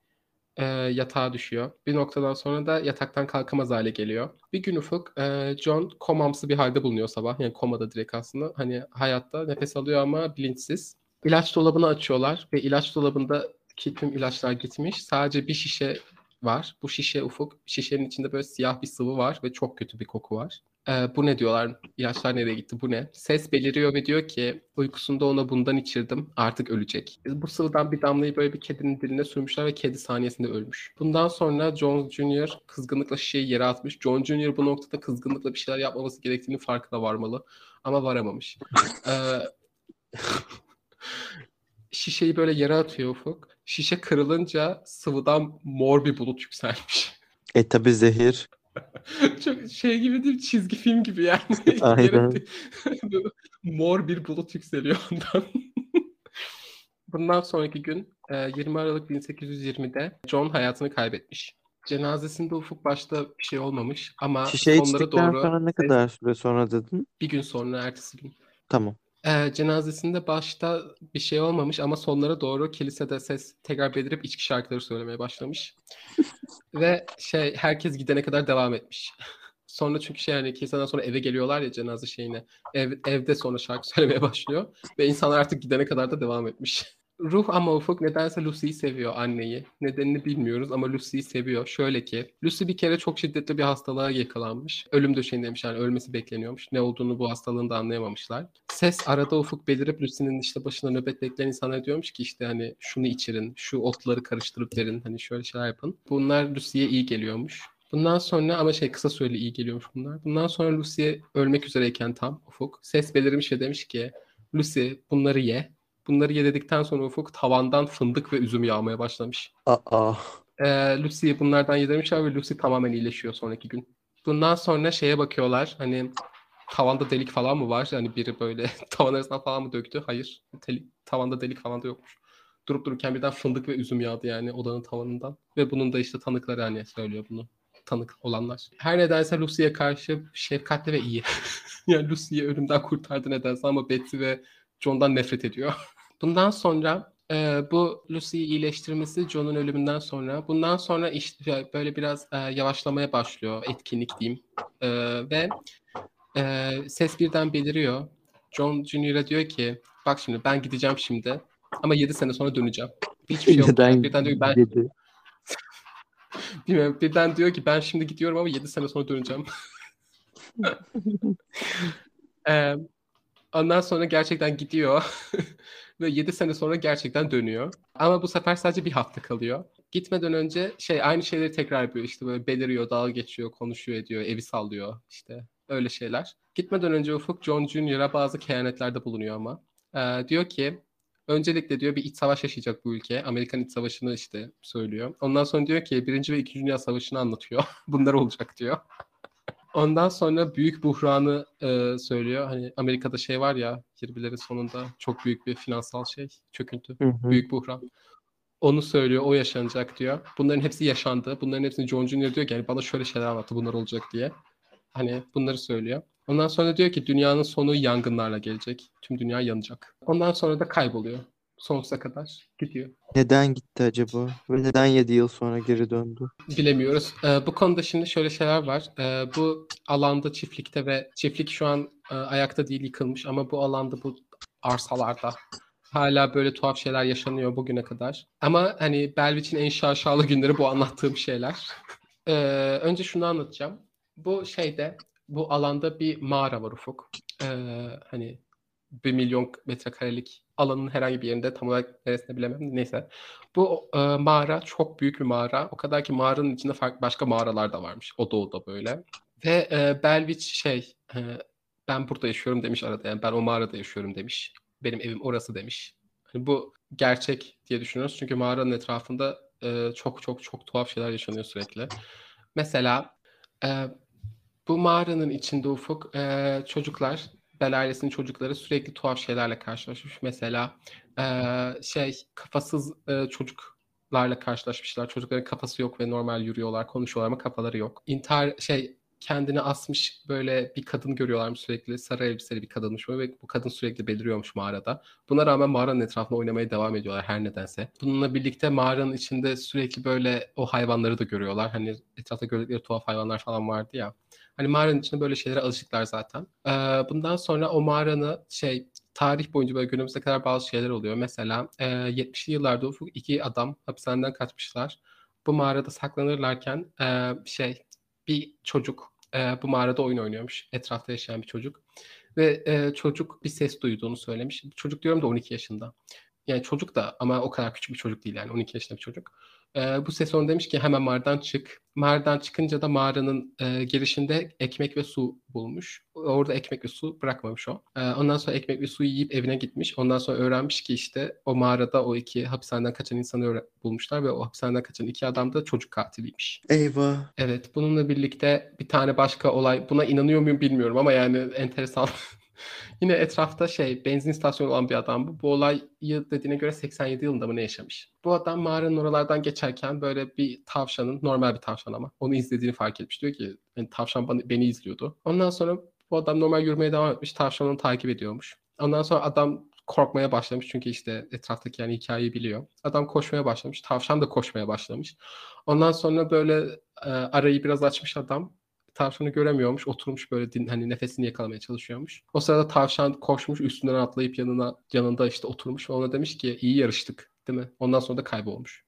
e, yatağa düşüyor. Bir noktadan sonra da yataktan kalkamaz hale geliyor. Bir gün Ufuk e, John komamsı bir halde bulunuyor sabah. Yani komada direkt aslında. Hani hayatta nefes alıyor ama bilinçsiz. İlaç dolabını açıyorlar ve ilaç dolabındaki tüm ilaçlar gitmiş. Sadece bir şişe var. Bu şişe Ufuk. Şişenin içinde böyle siyah bir sıvı var ve çok kötü bir koku var. Ee, bu ne diyorlar? İlaçlar nereye gitti? Bu ne? Ses beliriyor ve diyor ki uykusunda ona bundan içirdim. Artık ölecek. Bu sıvıdan bir damlayı böyle bir kedinin diline sürmüşler ve kedi saniyesinde ölmüş. Bundan sonra John Jr. kızgınlıkla şişeyi yere atmış. John Jr. bu noktada kızgınlıkla bir şeyler yapmaması gerektiğini farkına varmalı. Ama varamamış. ee, şişeyi böyle yere atıyor Ufuk. Şişe kırılınca sıvıdan mor bir bulut yükselmiş. E tabi zehir. Çok şey gibi değil, çizgi film gibi yani. Aynen. Mor bir bulut yükseliyor ondan. Bundan sonraki gün 20 Aralık 1820'de John hayatını kaybetmiş. Cenazesinde Ufuk başta bir şey olmamış ama Şişe sonlara doğru sonra ne kadar süre sonra dedin? bir gün sonra ertesi gün. Tamam. Ee, cenazesinde başta bir şey olmamış ama sonlara doğru kilisede ses tekrar belirip içki şarkıları söylemeye başlamış. Ve şey herkes gidene kadar devam etmiş. Sonra çünkü şey yani kiliseden sonra eve geliyorlar ya cenaze şeyine. Ev, evde sonra şarkı söylemeye başlıyor. Ve insanlar artık gidene kadar da devam etmiş. Ruh ama Ufuk nedense Lucy'yi seviyor anneyi. Nedenini bilmiyoruz ama Lucy'yi seviyor. Şöyle ki Lucy bir kere çok şiddetli bir hastalığa yakalanmış. Ölüm döşeğindeymiş yani ölmesi bekleniyormuş. Ne olduğunu bu hastalığın da anlayamamışlar. Ses arada Ufuk belirip Lucy'nin işte başına nöbet bekleyen insanlara diyormuş ki işte hani şunu içirin, şu otları karıştırıp verin, hani şöyle şeyler yapın. Bunlar Lucy'ye iyi geliyormuş. Bundan sonra ama şey kısa süreli iyi geliyormuş bunlar. Bundan sonra Lucy'ye ölmek üzereyken tam Ufuk ses belirmiş ve demiş ki Lucy bunları ye Bunları yedikten sonra Ufuk tavandan fındık ve üzüm yağmaya başlamış. Aa. Ee, Lucy'yi bunlardan yedirmişler ve Lucy tamamen iyileşiyor sonraki gün. Bundan sonra şeye bakıyorlar hani tavanda delik falan mı var? Yani biri böyle tavan arasından falan mı döktü? Hayır. Delik, tavanda delik falan da yokmuş. Durup dururken birden fındık ve üzüm yağdı yani odanın tavanından. Ve bunun da işte tanıkları hani söylüyor bunu. Tanık olanlar. Her nedense Lucy'ye karşı şefkatli ve iyi. yani Lucy'yi ölümden kurtardı nedense ama Betsy ve John'dan nefret ediyor. Bundan sonra e, bu Lucy'yi iyileştirmesi John'un ölümünden sonra. Bundan sonra işte böyle biraz e, yavaşlamaya başlıyor etkinlik diyeyim. E, ve e, ses birden beliriyor. John Junior'a diyor ki bak şimdi ben gideceğim şimdi ama 7 sene sonra döneceğim. Hiçbir şey yok. Neden birden diyor ki ben yedi? bilmiyorum, birden diyor ki ben şimdi gidiyorum ama 7 sene sonra döneceğim. e, ondan sonra gerçekten gidiyor. Ve 7 sene sonra gerçekten dönüyor. Ama bu sefer sadece bir hafta kalıyor. Gitmeden önce şey aynı şeyleri tekrar yapıyor. İşte böyle beliriyor, dalga geçiyor, konuşuyor ediyor, evi sallıyor işte öyle şeyler. Gitmeden önce Ufuk John Jr.'a bazı kehanetlerde bulunuyor ama. Ee, diyor ki öncelikle diyor bir iç savaş yaşayacak bu ülke. Amerikan iç savaşını işte söylüyor. Ondan sonra diyor ki birinci ve ikinci dünya savaşını anlatıyor. Bunlar olacak diyor. Ondan sonra büyük buhranı e, söylüyor. Hani Amerika'da şey var ya 20'lerin sonunda çok büyük bir finansal şey çöküntü. Hı hı. Büyük buhran. Onu söylüyor. O yaşanacak diyor. Bunların hepsi yaşandı. Bunların hepsini John Junior diyor ki yani bana şöyle şeyler anlattı bunlar olacak diye. Hani bunları söylüyor. Ondan sonra diyor ki dünyanın sonu yangınlarla gelecek. Tüm dünya yanacak. Ondan sonra da kayboluyor. Sonsuza kadar gidiyor. Neden gitti acaba? Ve neden 7 yıl sonra geri döndü? Bilemiyoruz. Ee, bu konuda şimdi şöyle şeyler var. Ee, bu alanda çiftlikte ve çiftlik şu an e, ayakta değil yıkılmış ama bu alanda bu arsalarda hala böyle tuhaf şeyler yaşanıyor bugüne kadar. Ama hani Belvich'in en şaşalı günleri bu anlattığım şeyler. Ee, önce şunu anlatacağım. Bu şeyde bu alanda bir mağara var Ufuk. Ee, hani bir milyon metrekarelik alanın herhangi bir yerinde tam olarak neresinde bilemem neyse. Bu e, mağara çok büyük bir mağara. O kadar ki mağaranın içinde farklı başka mağaralar da varmış. O doğuda böyle. Ve e, Belvich şey e, ben burada yaşıyorum demiş arada. Yani ben o mağarada yaşıyorum demiş. Benim evim orası demiş. Hani bu gerçek diye düşünüyoruz. Çünkü mağaranın etrafında e, çok çok çok tuhaf şeyler yaşanıyor sürekli. Mesela e, bu mağaranın içinde ufuk e, çocuklar Bel ailesinin çocukları sürekli tuhaf şeylerle karşılaşmış. Mesela e, şey kafasız e, çocuklarla karşılaşmışlar. Çocukların kafası yok ve normal yürüyorlar, konuşuyorlar ama kafaları yok. İntihar şey kendini asmış böyle bir kadın görüyorlarmış sürekli. Sarı elbiseli bir kadınmış ve bu kadın sürekli beliriyormuş mağarada. Buna rağmen mağaranın etrafında oynamaya devam ediyorlar her nedense. Bununla birlikte mağaranın içinde sürekli böyle o hayvanları da görüyorlar. Hani etrafta gördükleri tuhaf hayvanlar falan vardı ya. Hani mağaranın içinde böyle şeylere alışıklar zaten. Ee, bundan sonra o mağaranı şey tarih boyunca böyle günümüze kadar bazı şeyler oluyor. Mesela e, 70'li yıllarda ufuk iki adam hapishaneden kaçmışlar. Bu mağarada saklanırlarken e, şey bir çocuk e, bu mağarada oyun oynuyormuş. Etrafta yaşayan bir çocuk. Ve e, çocuk bir ses duyduğunu söylemiş. Çocuk diyorum da 12 yaşında. Yani çocuk da ama o kadar küçük bir çocuk değil yani 12 yaşında bir çocuk. E, bu ses onu demiş ki hemen mağaradan çık. Mağaradan çıkınca da mağaranın e, girişinde ekmek ve su bulmuş. Orada ekmek ve su bırakmamış o. E, ondan sonra ekmek ve suyu yiyip evine gitmiş. Ondan sonra öğrenmiş ki işte o mağarada o iki hapishaneden kaçan insanı bulmuşlar ve o hapishaneden kaçan iki adam da çocuk katiliymiş. Eyvah. Evet bununla birlikte bir tane başka olay buna inanıyor muyum bilmiyorum ama yani enteresan Yine etrafta şey benzin istasyonu olan bir adam bu. Bu olayı dediğine göre 87 yılında mı ne yaşamış? Bu adam mağaranın oralardan geçerken böyle bir tavşanın normal bir tavşan ama onu izlediğini fark etmiş. Diyor ki yani tavşan bana, beni izliyordu. Ondan sonra bu adam normal yürümeye devam etmiş. Tavşan takip ediyormuş. Ondan sonra adam korkmaya başlamış çünkü işte etraftaki yani hikayeyi biliyor. Adam koşmaya başlamış. Tavşan da koşmaya başlamış. Ondan sonra böyle e, arayı biraz açmış adam tavşanı göremiyormuş. Oturmuş böyle din, hani nefesini yakalamaya çalışıyormuş. O sırada tavşan koşmuş üstünden atlayıp yanına yanında işte oturmuş ve ona demiş ki iyi yarıştık değil mi? Ondan sonra da kaybolmuş.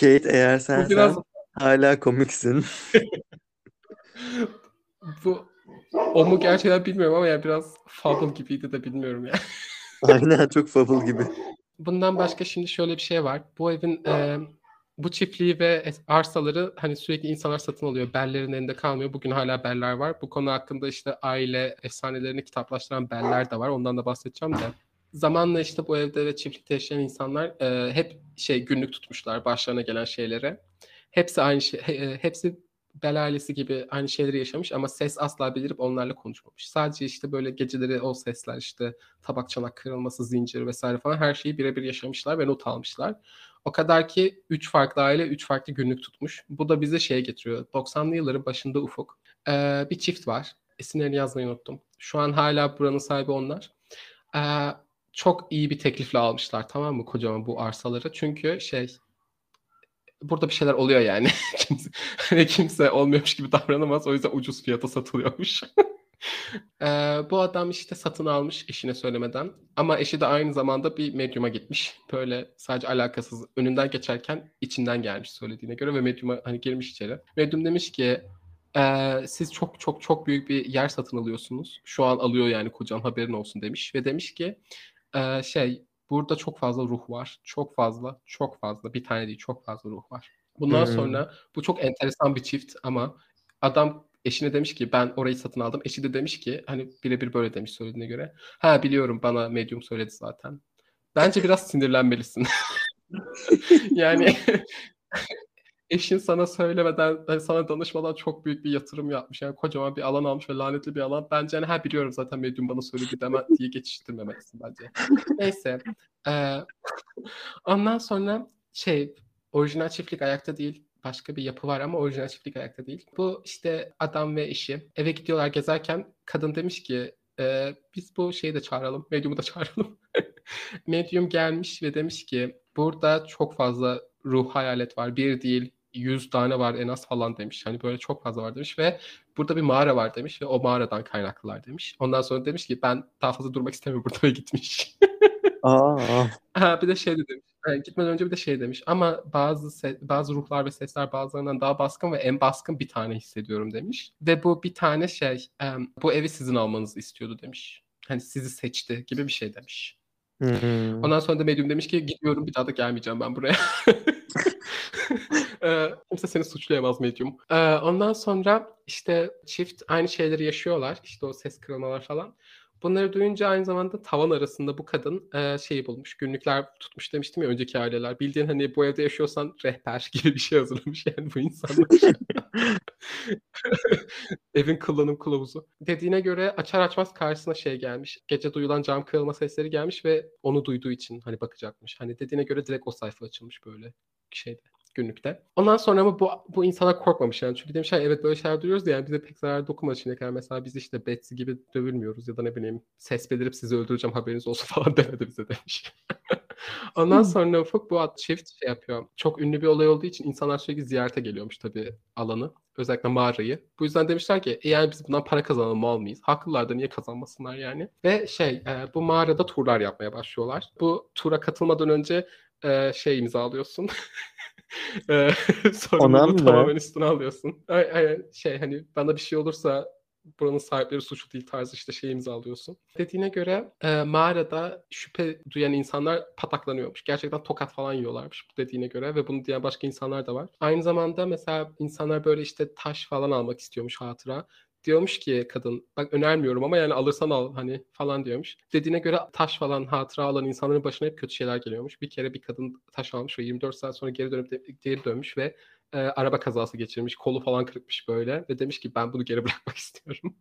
Kate eğer sen, biraz... sen hala komiksin. Bu o mu gerçekten bilmiyorum ama yani biraz fable gibiydi de bilmiyorum ya. Aynen çok fable gibi. Bundan başka şimdi şöyle bir şey var. Bu evin e, bu çiftliği ve arsaları hani sürekli insanlar satın alıyor. Bellerin elinde kalmıyor. Bugün hala beller var. Bu konu hakkında işte aile efsanelerini kitaplaştıran beller de var. Ondan da bahsedeceğim de. Zamanla işte bu evde ve çiftlikte yaşayan insanlar e, hep şey günlük tutmuşlar başlarına gelen şeylere. Hepsi aynı şey, he, hepsi Bel ailesi gibi aynı şeyleri yaşamış ama ses asla belirip onlarla konuşmamış. Sadece işte böyle geceleri o sesler işte tabak çanak kırılması, zincir vesaire falan her şeyi birebir yaşamışlar ve not almışlar. O kadar ki 3 farklı aile 3 farklı günlük tutmuş. Bu da bize şeye getiriyor. 90'lı yılların başında Ufuk. Ee, bir çift var. İsimlerini yazmayı unuttum. Şu an hala buranın sahibi onlar. Ee, çok iyi bir teklifle almışlar tamam mı kocaman bu arsaları. Çünkü şey burada bir şeyler oluyor yani. kimse, hani kimse olmuyormuş gibi davranamaz. O yüzden ucuz fiyata satılıyormuş. ee, bu adam işte satın almış eşine söylemeden. Ama eşi de aynı zamanda bir medyuma gitmiş. Böyle sadece alakasız önünden geçerken içinden gelmiş söylediğine göre ve medyuma hani girmiş içeri. Medyum demiş ki e, siz çok çok çok büyük bir yer satın alıyorsunuz. Şu an alıyor yani kocan haberin olsun demiş. Ve demiş ki e, şey burada çok fazla ruh var. Çok fazla, çok fazla. Bir tane değil çok fazla ruh var. Bundan hmm. sonra bu çok enteresan bir çift ama adam eşine demiş ki ben orayı satın aldım. Eşi de demiş ki hani birebir böyle demiş söylediğine göre. Ha biliyorum bana medium söyledi zaten. Bence biraz sinirlenmelisin. yani eşin sana söylemeden, hani sana danışmadan çok büyük bir yatırım yapmış. Yani kocaman bir alan almış ve lanetli bir alan. Bence hani ha biliyorum zaten medium bana söyledi deme diye geçiştirmemelisin bence. Neyse. Ee, ondan sonra şey orijinal çiftlik ayakta değil başka bir yapı var ama orijinal çiftlik ayakta değil. Bu işte adam ve eşi eve gidiyorlar gezerken kadın demiş ki e, biz bu şeyi de çağıralım, medyumu da çağıralım. Medyum gelmiş ve demiş ki burada çok fazla ruh hayalet var. Bir değil 100 tane var en az falan demiş. Hani böyle çok fazla var demiş ve burada bir mağara var demiş ve o mağaradan kaynaklılar demiş. Ondan sonra demiş ki ben daha fazla durmak istemiyorum burada ve gitmiş. Aa. Ha, bir de şey demiş. Yani gitmeden önce bir de şey demiş. Ama bazı bazı ruhlar ve sesler bazılarından daha baskın ve en baskın bir tane hissediyorum demiş. Ve bu bir tane şey um, bu evi sizin almanızı istiyordu demiş. Hani sizi seçti gibi bir şey demiş. Hmm. Ondan sonra da medyum demiş ki gidiyorum bir daha da gelmeyeceğim ben buraya. ee, kimse seni suçlayamaz medyum. Ee, ondan sonra işte çift aynı şeyleri yaşıyorlar. İşte o ses kırılmalar falan. Bunları duyunca aynı zamanda tavan arasında bu kadın e, şeyi bulmuş. Günlükler tutmuş demiştim ya önceki aileler. Bildiğin hani bu evde yaşıyorsan rehber gibi bir şey hazırlamış yani bu insanlar. Evin kullanım kılavuzu. Dediğine göre açar açmaz karşısına şey gelmiş. Gece duyulan cam kırılma sesleri gelmiş ve onu duyduğu için hani bakacakmış. Hani dediğine göre direkt o sayfa açılmış böyle şeyde günlükte. Ondan sonra ama bu, bu insanlar korkmamış yani. Çünkü demişler evet böyle şeyler duyuyoruz da yani bize pek zarar dokunmadı şimdiye kadar. Mesela biz işte Betsy gibi dövülmüyoruz ya da ne bileyim ses belirip sizi öldüreceğim haberiniz olsun falan demedi bize demiş. Ondan sonra Ufuk bu çift şey yapıyor. Çok ünlü bir olay olduğu için insanlar sürekli ziyarete geliyormuş tabii alanı. Özellikle mağarayı. Bu yüzden demişler ki e yani biz bundan para kazanalım mal mıyız? Haklılar da niye kazanmasınlar yani? Ve şey e, bu mağarada turlar yapmaya başlıyorlar. Bu tura katılmadan önce e, şey imzalıyorsun. e, sorumluluğu tamamen üstüne alıyorsun. Ay, ay, şey hani bana bir şey olursa buranın sahipleri suçlu değil tarzı işte şey imzalıyorsun. Dediğine göre e, mağarada şüphe duyan insanlar pataklanıyormuş. Gerçekten tokat falan yiyorlarmış bu dediğine göre ve bunu diyen başka insanlar da var. Aynı zamanda mesela insanlar böyle işte taş falan almak istiyormuş hatıra diyormuş ki kadın bak önermiyorum ama yani alırsan al hani falan diyormuş. Dediğine göre taş falan hatıra alan insanların başına hep kötü şeyler geliyormuş. Bir kere bir kadın taş almış ve 24 saat sonra geri dönüp geri dönmüş ve e, araba kazası geçirmiş. Kolu falan kırıkmış böyle ve demiş ki ben bunu geri bırakmak istiyorum.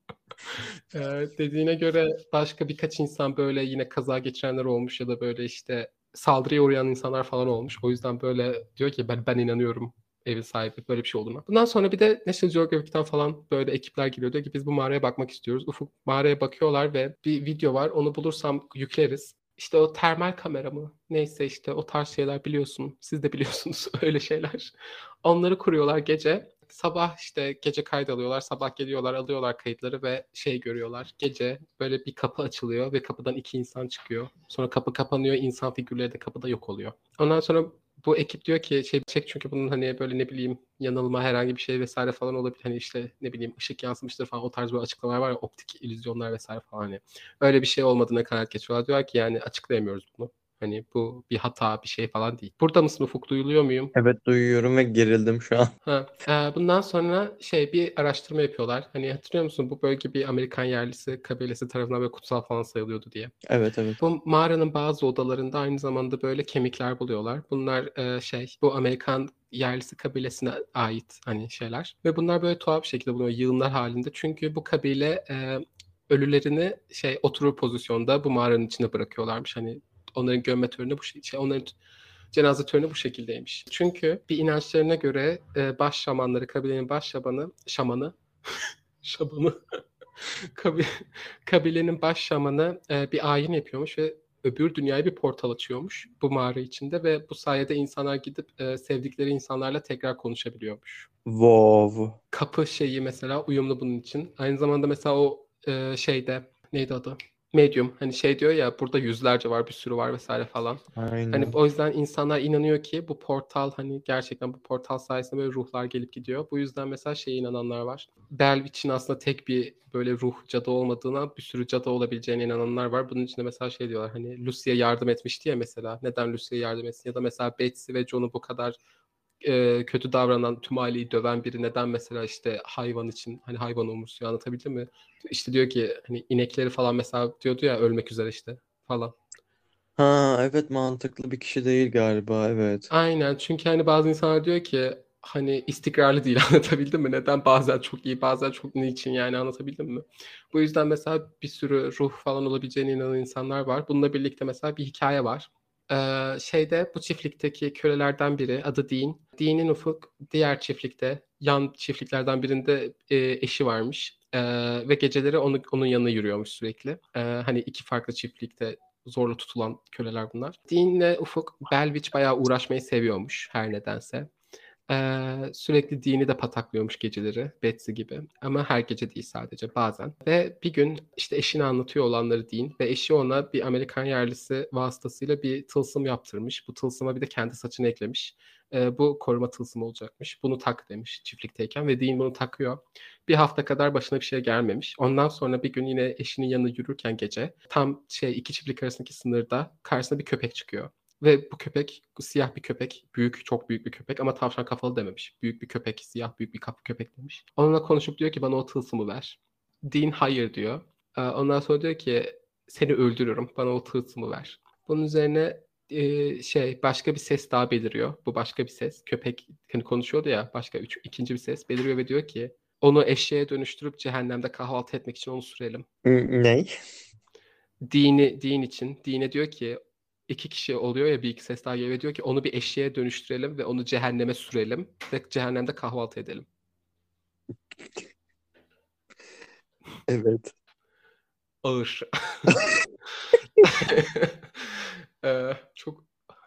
e, dediğine göre başka birkaç insan böyle yine kaza geçirenler olmuş ya da böyle işte saldırıya uğrayan insanlar falan olmuş. O yüzden böyle diyor ki ben ben inanıyorum evin sahibi böyle bir şey olduğuna. Bundan sonra bir de National Geographic'ten falan böyle ekipler geliyor diyor ki biz bu mağaraya bakmak istiyoruz. Ufuk mağaraya bakıyorlar ve bir video var onu bulursam yükleriz. İşte o termal kamera mı? Neyse işte o tarz şeyler biliyorsun. Siz de biliyorsunuz öyle şeyler. Onları kuruyorlar gece. Sabah işte gece kayıt alıyorlar. Sabah geliyorlar alıyorlar kayıtları ve şey görüyorlar. Gece böyle bir kapı açılıyor ve kapıdan iki insan çıkıyor. Sonra kapı kapanıyor. insan figürleri de kapıda yok oluyor. Ondan sonra bu ekip diyor ki şey çek çünkü bunun hani böyle ne bileyim yanılma herhangi bir şey vesaire falan olabilir. Hani işte ne bileyim ışık yansımıştır falan o tarz bir açıklamalar var ya optik illüzyonlar vesaire falan hani. Öyle bir şey olmadığına kanaat geçiyorlar. Diyor ki yani açıklayamıyoruz bunu. Hani bu bir hata bir şey falan değil. Burada mısın Ufuk? Duyuluyor muyum? Evet duyuyorum ve gerildim şu an. Ha, e, bundan sonra şey bir araştırma yapıyorlar. Hani hatırlıyor musun bu bölge bir Amerikan yerlisi kabilesi tarafından böyle kutsal falan sayılıyordu diye. Evet evet. Bu mağaranın bazı odalarında aynı zamanda böyle kemikler buluyorlar. Bunlar e, şey bu Amerikan yerlisi kabilesine ait hani şeyler. Ve bunlar böyle tuhaf bir şekilde bulunuyor yığınlar halinde. Çünkü bu kabile e, ölülerini şey oturur pozisyonda bu mağaranın içine bırakıyorlarmış. Hani onların gömme töreni bu şey, onların cenaze töreni bu şekildeymiş. Çünkü bir inançlarına göre e, baş şamanları, kabilenin baş şamanı, şamanı, şamanı, kabilenin baş şamanı e, bir ayin yapıyormuş ve öbür dünyaya bir portal açıyormuş bu mağara içinde ve bu sayede insanlar gidip e, sevdikleri insanlarla tekrar konuşabiliyormuş. Wow. Kapı şeyi mesela uyumlu bunun için. Aynı zamanda mesela o e, şeyde neydi adı? Medium hani şey diyor ya burada yüzlerce var bir sürü var vesaire falan. Aynen. Hani o yüzden insanlar inanıyor ki bu portal hani gerçekten bu portal sayesinde böyle ruhlar gelip gidiyor. Bu yüzden mesela şeye inananlar var. Belvich'in aslında tek bir böyle ruh cadı olmadığına bir sürü cadı olabileceğine inananlar var. Bunun için de mesela şey diyorlar hani Lucy'ye yardım etmişti ya mesela. Neden Lucy'ye yardım etsin? Ya da mesela Betsy ve John'u bu kadar e, kötü davranan, tüm aileyi döven biri neden mesela işte hayvan için hani hayvan umursuyor anlatabildim mi? İşte diyor ki hani inekleri falan mesela diyordu ya ölmek üzere işte falan. Ha evet mantıklı bir kişi değil galiba evet. Aynen çünkü hani bazı insanlar diyor ki hani istikrarlı değil anlatabildim mi? Neden bazen çok iyi bazen çok niçin yani anlatabildim mi? Bu yüzden mesela bir sürü ruh falan olabileceğine inanan insanlar var. Bununla birlikte mesela bir hikaye var. Şeyde bu çiftlikteki kölelerden biri adı Dean. Dean'in Ufuk diğer çiftlikte yan çiftliklerden birinde e, eşi varmış. E, ve geceleri onu, onun yanına yürüyormuş sürekli. E, hani iki farklı çiftlikte zorla tutulan köleler bunlar. Dean'le Ufuk Belvich bayağı uğraşmayı seviyormuş her nedense. Ee, sürekli dini de pataklıyormuş geceleri Betsy gibi. Ama her gece değil sadece bazen. Ve bir gün işte eşine anlatıyor olanları Dean ve eşi ona bir Amerikan yerlisi vasıtasıyla bir tılsım yaptırmış. Bu tılsıma bir de kendi saçını eklemiş. Ee, bu koruma tılsımı olacakmış. Bunu tak demiş çiftlikteyken ve Dean bunu takıyor. Bir hafta kadar başına bir şey gelmemiş. Ondan sonra bir gün yine eşinin yanına yürürken gece tam şey iki çiftlik arasındaki sınırda karşısına bir köpek çıkıyor. Ve bu köpek siyah bir köpek. Büyük, çok büyük bir köpek ama tavşan kafalı dememiş. Büyük bir köpek, siyah büyük bir kapı köpek demiş. Onunla konuşup diyor ki bana o tılsımı ver. Dean hayır diyor. Ee, ondan sonra diyor ki seni öldürürüm bana o tılsımı ver. Bunun üzerine e, şey başka bir ses daha beliriyor. Bu başka bir ses. Köpek hani konuşuyordu ya başka üç, ikinci bir ses beliriyor ve diyor ki onu eşeğe dönüştürüp cehennemde kahvaltı etmek için onu sürelim. Ne? Dini, din için. Dine diyor ki iki kişi oluyor ya bir iki ses daha geliyor diyor ki onu bir eşeğe dönüştürelim ve onu cehenneme sürelim ve cehennemde kahvaltı edelim. Evet. Ağır. Ee, çok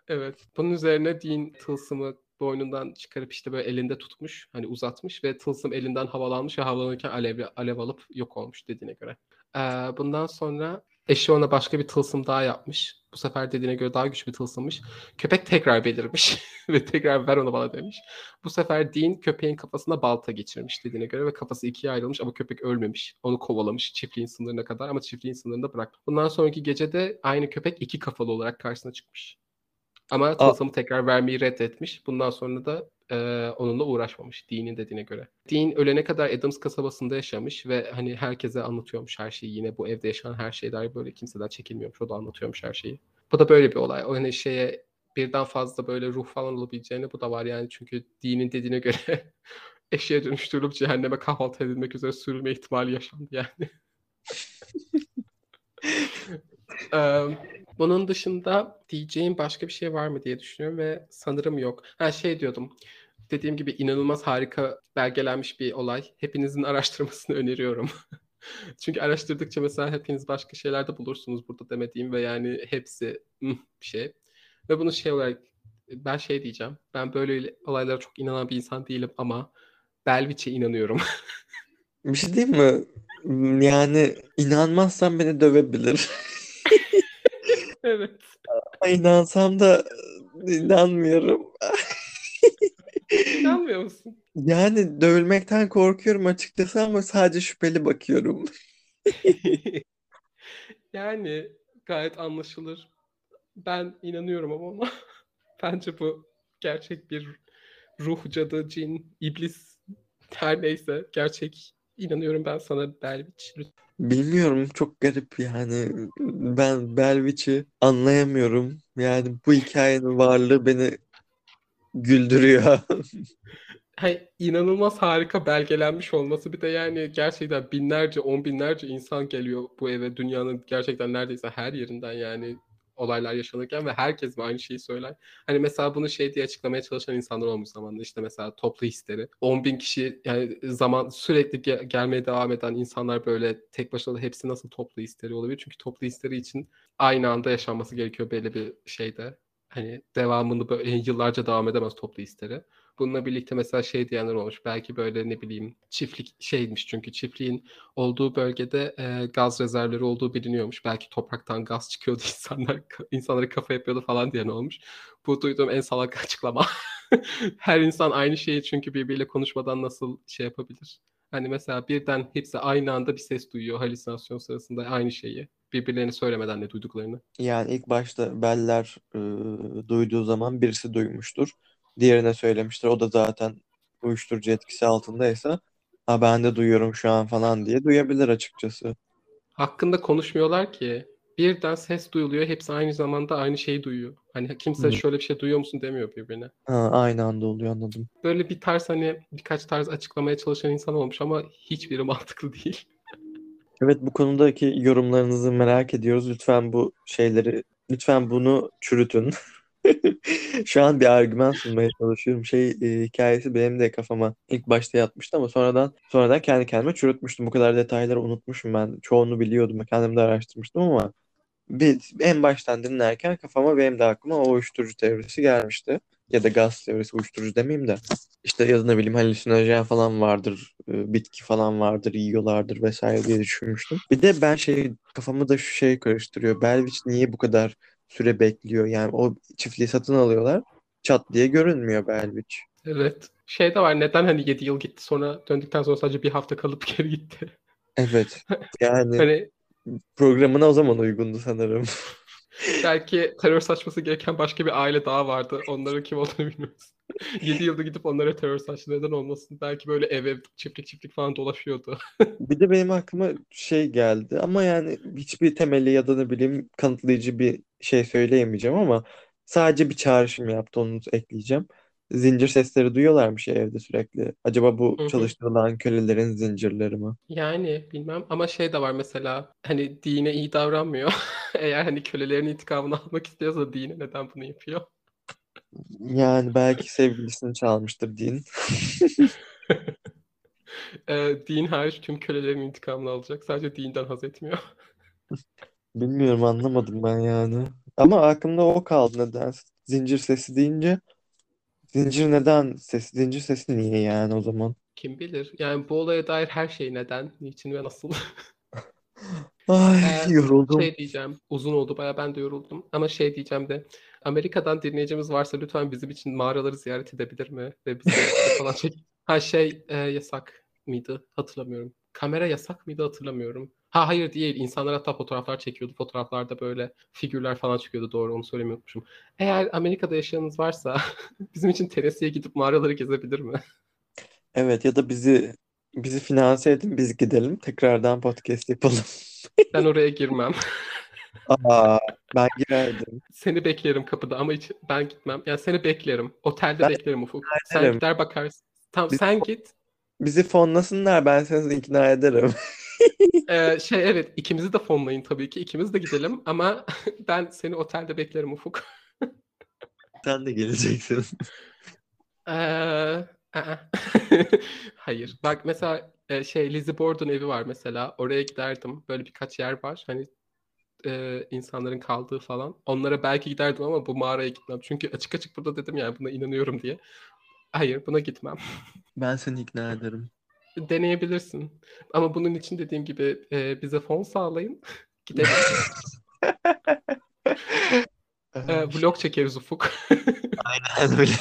evet. Bunun üzerine Dean tılsımı boynundan çıkarıp işte böyle elinde tutmuş. Hani uzatmış ve tılsım elinden havalanmış ve havalanırken alev, alev alıp yok olmuş dediğine göre. Ee, bundan sonra eşi ona başka bir tılsım daha yapmış. Bu sefer dediğine göre daha güçlü bir tılsımmış. Köpek tekrar belirmiş ve tekrar ver onu bana demiş. Bu sefer Dean köpeğin kafasına balta geçirmiş dediğine göre ve kafası ikiye ayrılmış ama köpek ölmemiş. Onu kovalamış çiftliğin sınırına kadar ama çiftliğin sınırında bırak. Bundan sonraki gecede aynı köpek iki kafalı olarak karşısına çıkmış. Ama tılsımı tekrar vermeyi reddetmiş. Bundan sonra da e, onunla uğraşmamış Dean'in dediğine göre. Dean ölene kadar Adams kasabasında yaşamış ve hani herkese anlatıyormuş her şeyi. Yine bu evde yaşanan her şey dair böyle kimseden çekilmiyormuş. O da anlatıyormuş her şeyi. Bu da böyle bir olay. O hani şeye birden fazla böyle ruh falan olabileceğini bu da var yani. Çünkü Dean'in dediğine göre eşeğe dönüştürülüp cehenneme kahvaltı edilmek üzere sürülme ihtimali yaşandı yani. um, bunun dışında diyeceğim başka bir şey var mı diye düşünüyorum ve sanırım yok. Ha şey diyordum. Dediğim gibi inanılmaz harika belgelenmiş bir olay. Hepinizin araştırmasını öneriyorum. Çünkü araştırdıkça mesela hepiniz başka şeyler de bulursunuz burada demediğim ve yani hepsi bir şey. Ve bunu şey olarak ben şey diyeceğim. Ben böyle olaylara çok inanan bir insan değilim ama Belviç'e inanıyorum. bir şey diyeyim mi? Yani inanmazsan beni dövebilir. evet. Ama inansam da inanmıyorum. İnanmıyor musun? Yani dövülmekten korkuyorum açıkçası ama sadece şüpheli bakıyorum. yani gayet anlaşılır. Ben inanıyorum ama ona. Bence bu gerçek bir ruh, cadı, cin, iblis her neyse gerçek inanıyorum ben sana Belviç. Bilmiyorum çok garip yani. Ben Belviç'i anlayamıyorum. Yani bu hikayenin varlığı beni güldürüyor. Hay, inanılmaz harika belgelenmiş olması bir de yani gerçekten binlerce on binlerce insan geliyor bu eve dünyanın gerçekten neredeyse her yerinden yani olaylar yaşanırken ve herkes aynı şeyi söyler. Hani mesela bunu şey diye açıklamaya çalışan insanlar olmuş zamanında işte mesela toplu histeri. 10 bin kişi yani zaman sürekli gel- gelmeye devam eden insanlar böyle tek başına da hepsi nasıl toplu histeri olabilir? Çünkü toplu histeri için aynı anda yaşanması gerekiyor belli bir şeyde. Hani devamını böyle yıllarca devam edemez toplu histeri. Bununla birlikte mesela şey diyenler olmuş. Belki böyle ne bileyim çiftlik şeymiş çünkü çiftliğin olduğu bölgede e, gaz rezervleri olduğu biliniyormuş. Belki topraktan gaz çıkıyordu insanlar insanları kafa yapıyordu falan diyen olmuş. Bu duyduğum en salak açıklama. Her insan aynı şeyi çünkü birbiriyle konuşmadan nasıl şey yapabilir? Hani mesela birden hepsi aynı anda bir ses duyuyor halüsinasyon sırasında aynı şeyi. Birbirlerini söylemeden ne duyduklarını. Yani ilk başta Beller e, duyduğu zaman birisi duymuştur diğerine söylemiştir. O da zaten uyuşturucu etkisi altındaysa ha ben de duyuyorum şu an falan diye duyabilir açıkçası. Hakkında konuşmuyorlar ki. Birden ses duyuluyor. Hepsi aynı zamanda aynı şeyi duyuyor. Hani kimse Hı. şöyle bir şey duyuyor musun demiyor birbirine. Ha, aynı anda oluyor anladım. Böyle bir tarz hani birkaç tarz açıklamaya çalışan insan olmuş ama hiçbiri mantıklı değil. Evet bu konudaki yorumlarınızı merak ediyoruz. Lütfen bu şeyleri, lütfen bunu çürütün. Şu an bir argüman sunmaya çalışıyorum. Şey e, hikayesi benim de kafama ilk başta yatmıştı ama sonradan sonradan kendi kendime çürütmüştüm. Bu kadar detayları unutmuşum ben. Çoğunu biliyordum. Kendim de araştırmıştım ama bir, en baştan dinlerken kafama benim de aklıma o uyuşturucu teorisi gelmişti. Ya da gaz teorisi uyuşturucu demeyeyim de. İşte ya da ne bileyim halüsinojen falan vardır, e, bitki falan vardır, yiyorlardır vesaire diye düşünmüştüm. Bir de ben şey kafamı da şu şey karıştırıyor. Belviç niye bu kadar süre bekliyor. Yani o çiftliği satın alıyorlar. Çat diye görünmüyor Belviç. Evet. Şey de var neden hani 7 yıl gitti sonra döndükten sonra sadece bir hafta kalıp geri gitti. Evet. Yani hani... programına o zaman uygundu sanırım. Belki terör saçması gereken başka bir aile daha vardı. Onların kim olduğunu bilmiyoruz. 7 yılda gidip onlara terör saçtı neden olmasın? Belki böyle ev ev çiftlik çiftlik falan dolaşıyordu. bir de benim aklıma şey geldi ama yani hiçbir temeli ya da ne bileyim kanıtlayıcı bir şey söyleyemeyeceğim ama sadece bir çağrışım yaptı onu ekleyeceğim. Zincir sesleri duyuyorlarmış ya evde sürekli. Acaba bu Hı hı. çalıştırılan kölelerin zincirleri mi? Yani bilmem ama şey de var mesela hani dine iyi davranmıyor. Eğer hani kölelerin intikamını almak istiyorsa dine neden bunu yapıyor? Yani belki sevgilisini çalmıştır din. Ee, din hariç tüm kölelerin intikamını alacak. Sadece dinden haz etmiyor. Bilmiyorum anlamadım ben yani. Ama aklımda o kaldı nedense. Zincir sesi deyince zincir neden sesi? Zincir sesi niye yani o zaman? Kim bilir? Yani bu olaya dair her şey neden, niçin ve nasıl? Ay Ee, yoruldum. şey diyeceğim. Uzun oldu baya ben de yoruldum. Ama şey diyeceğim de Amerika'dan dinleyicimiz varsa lütfen bizim için mağaraları ziyaret edebilir mi? Ve bize video falan çek. Ha şey e, yasak mıydı? Hatırlamıyorum. Kamera yasak mıydı? Hatırlamıyorum. Ha hayır değil. İnsanlar hatta fotoğraflar çekiyordu. Fotoğraflarda böyle figürler falan çıkıyordu. Doğru onu söylemeyi unutmuşum. Eğer Amerika'da yaşayanınız varsa bizim için Tennessee'ye gidip mağaraları gezebilir mi? Evet ya da bizi bizi finanse edin biz gidelim tekrardan podcast yapalım. Ben oraya girmem. Aa ben girerdim. Seni beklerim kapıda ama hiç ben gitmem. Yani seni beklerim. Otelde Ben beklerim Ufuk. Sen gider bakarsın. Tamam Biz- sen git. Bizi fonlasınlar ben seni ikna ederim. Ee, şey evet ikimizi de fonlayın tabii ki. İkimiz de gidelim ama ben seni otelde beklerim Ufuk. Sen de geleceksin. Ee. Hayır. Bak mesela e, şey Lizzie Borden evi var mesela. Oraya giderdim. Böyle birkaç yer var. Hani e, insanların kaldığı falan. Onlara belki giderdim ama bu mağaraya gitmem. Çünkü açık açık burada dedim yani buna inanıyorum diye. Hayır buna gitmem. Ben seni ikna ederim. Deneyebilirsin. Ama bunun için dediğim gibi e, bize fon sağlayın. Gidelim. E, vlog çekeriz Ufuk. Aynen öyle.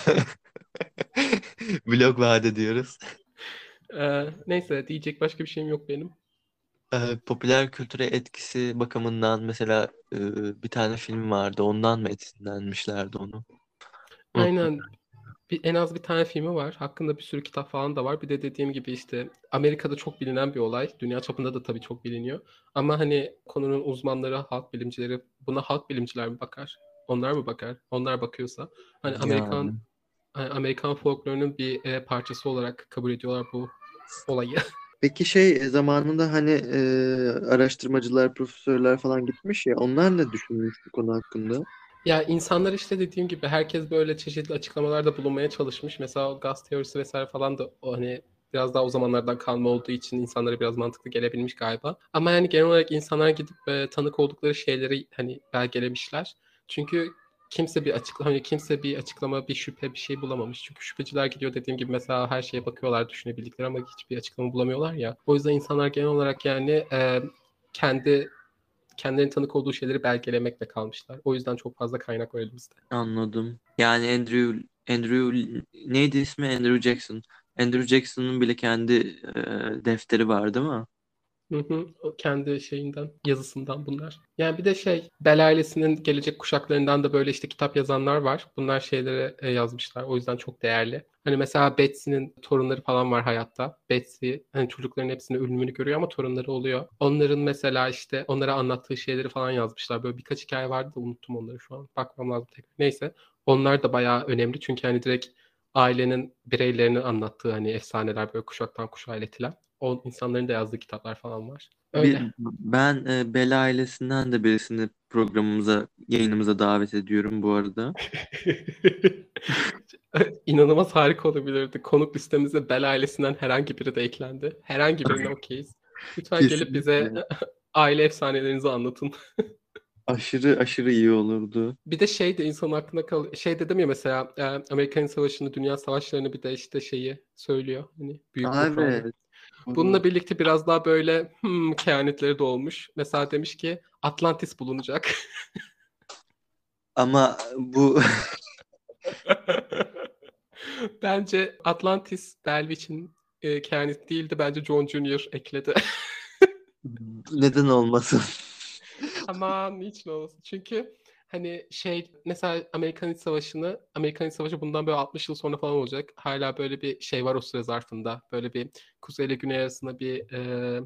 Vlog vaat ediyoruz. E, neyse diyecek başka bir şeyim yok benim. Ee, popüler kültüre etkisi bakımından mesela e, bir tane film vardı. Ondan mı esinlenmişlerdi onu? Aynen. Bir, en az bir tane filmi var. Hakkında bir sürü kitap falan da var. Bir de dediğim gibi işte Amerika'da çok bilinen bir olay. Dünya çapında da tabii çok biliniyor. Ama hani konunun uzmanları, halk bilimcileri buna halk bilimciler mi bakar? Onlar mı bakar? Onlar bakıyorsa. Hani Amerikan Yani. hani Amerikan folklorunun bir e, parçası olarak kabul ediyorlar bu olayı. Peki şey e, zamanında hani e, araştırmacılar, profesörler falan gitmiş ya onlar ne düşünmüş bu konu hakkında? Ya insanlar işte dediğim gibi herkes böyle çeşitli açıklamalarda bulunmaya çalışmış. Mesela gaz teorisi vesaire falan da o hani biraz daha o zamanlardan kalma olduğu için insanlara biraz mantıklı gelebilmiş galiba. Ama yani genel olarak insanlar gidip e, tanık oldukları şeyleri hani belgelemişler. Çünkü kimse bir açıklama hani kimse bir açıklama, bir şüphe, bir şey bulamamış. Çünkü şüpheciler gidiyor dediğim gibi mesela her şeye bakıyorlar, düşünebildikleri ama hiçbir açıklama bulamıyorlar ya. O yüzden insanlar genel olarak yani e, kendi kendilerinin tanık olduğu şeyleri belgelemekle kalmışlar. O yüzden çok fazla kaynak var elimizde. Anladım. Yani Andrew Andrew neydi ismi? Andrew Jackson. Andrew Jackson'ın bile kendi e, defteri var değil mi? Kendi şeyinden, yazısından bunlar. Yani bir de şey, Bell ailesinin gelecek kuşaklarından da böyle işte kitap yazanlar var. Bunlar şeylere e, yazmışlar. O yüzden çok değerli. Hani mesela Betsy'nin torunları falan var hayatta. Betsy hani çocukların hepsinin ölümünü görüyor ama torunları oluyor. Onların mesela işte onlara anlattığı şeyleri falan yazmışlar. Böyle birkaç hikaye vardı da unuttum onları şu an. Bakmam lazım tekrar. Neyse. Onlar da bayağı önemli çünkü hani direkt ailenin bireylerinin anlattığı hani efsaneler böyle kuşaktan kuşağa iletilen. O insanların da yazdığı kitaplar falan var. Öyle. Bir, ben e, Bela ailesinden de birisini programımıza, yayınımıza davet ediyorum bu arada. İnanılmaz harika olabilirdi. Konuk listemize Bel ailesinden herhangi biri de eklendi. Herhangi birine okeyiz. Lütfen gelip bize Kesinlikle. aile efsanelerinizi anlatın. Aşırı aşırı iyi olurdu. Bir de şey de insanın aklına kal şey dedim ya mesela e, Amerikan Savaşı'nı, Dünya Savaşları'nı bir de işte şeyi söylüyor. Hani büyük Aa, evet. Bununla birlikte biraz daha böyle hmm, kehanetleri de olmuş. Mesela demiş ki Atlantis bulunacak. Ama bu Bence Atlantis Belvich'in e, kehaneti değildi. Bence John Junior ekledi. neden olmasın? Aman niçin olmasın? Çünkü hani şey mesela Amerikan İç Savaşı'nı Amerikan İç Savaşı bundan böyle 60 yıl sonra falan olacak. Hala böyle bir şey var o süre zarfında. Böyle bir kuzey ile güney arasında bir e,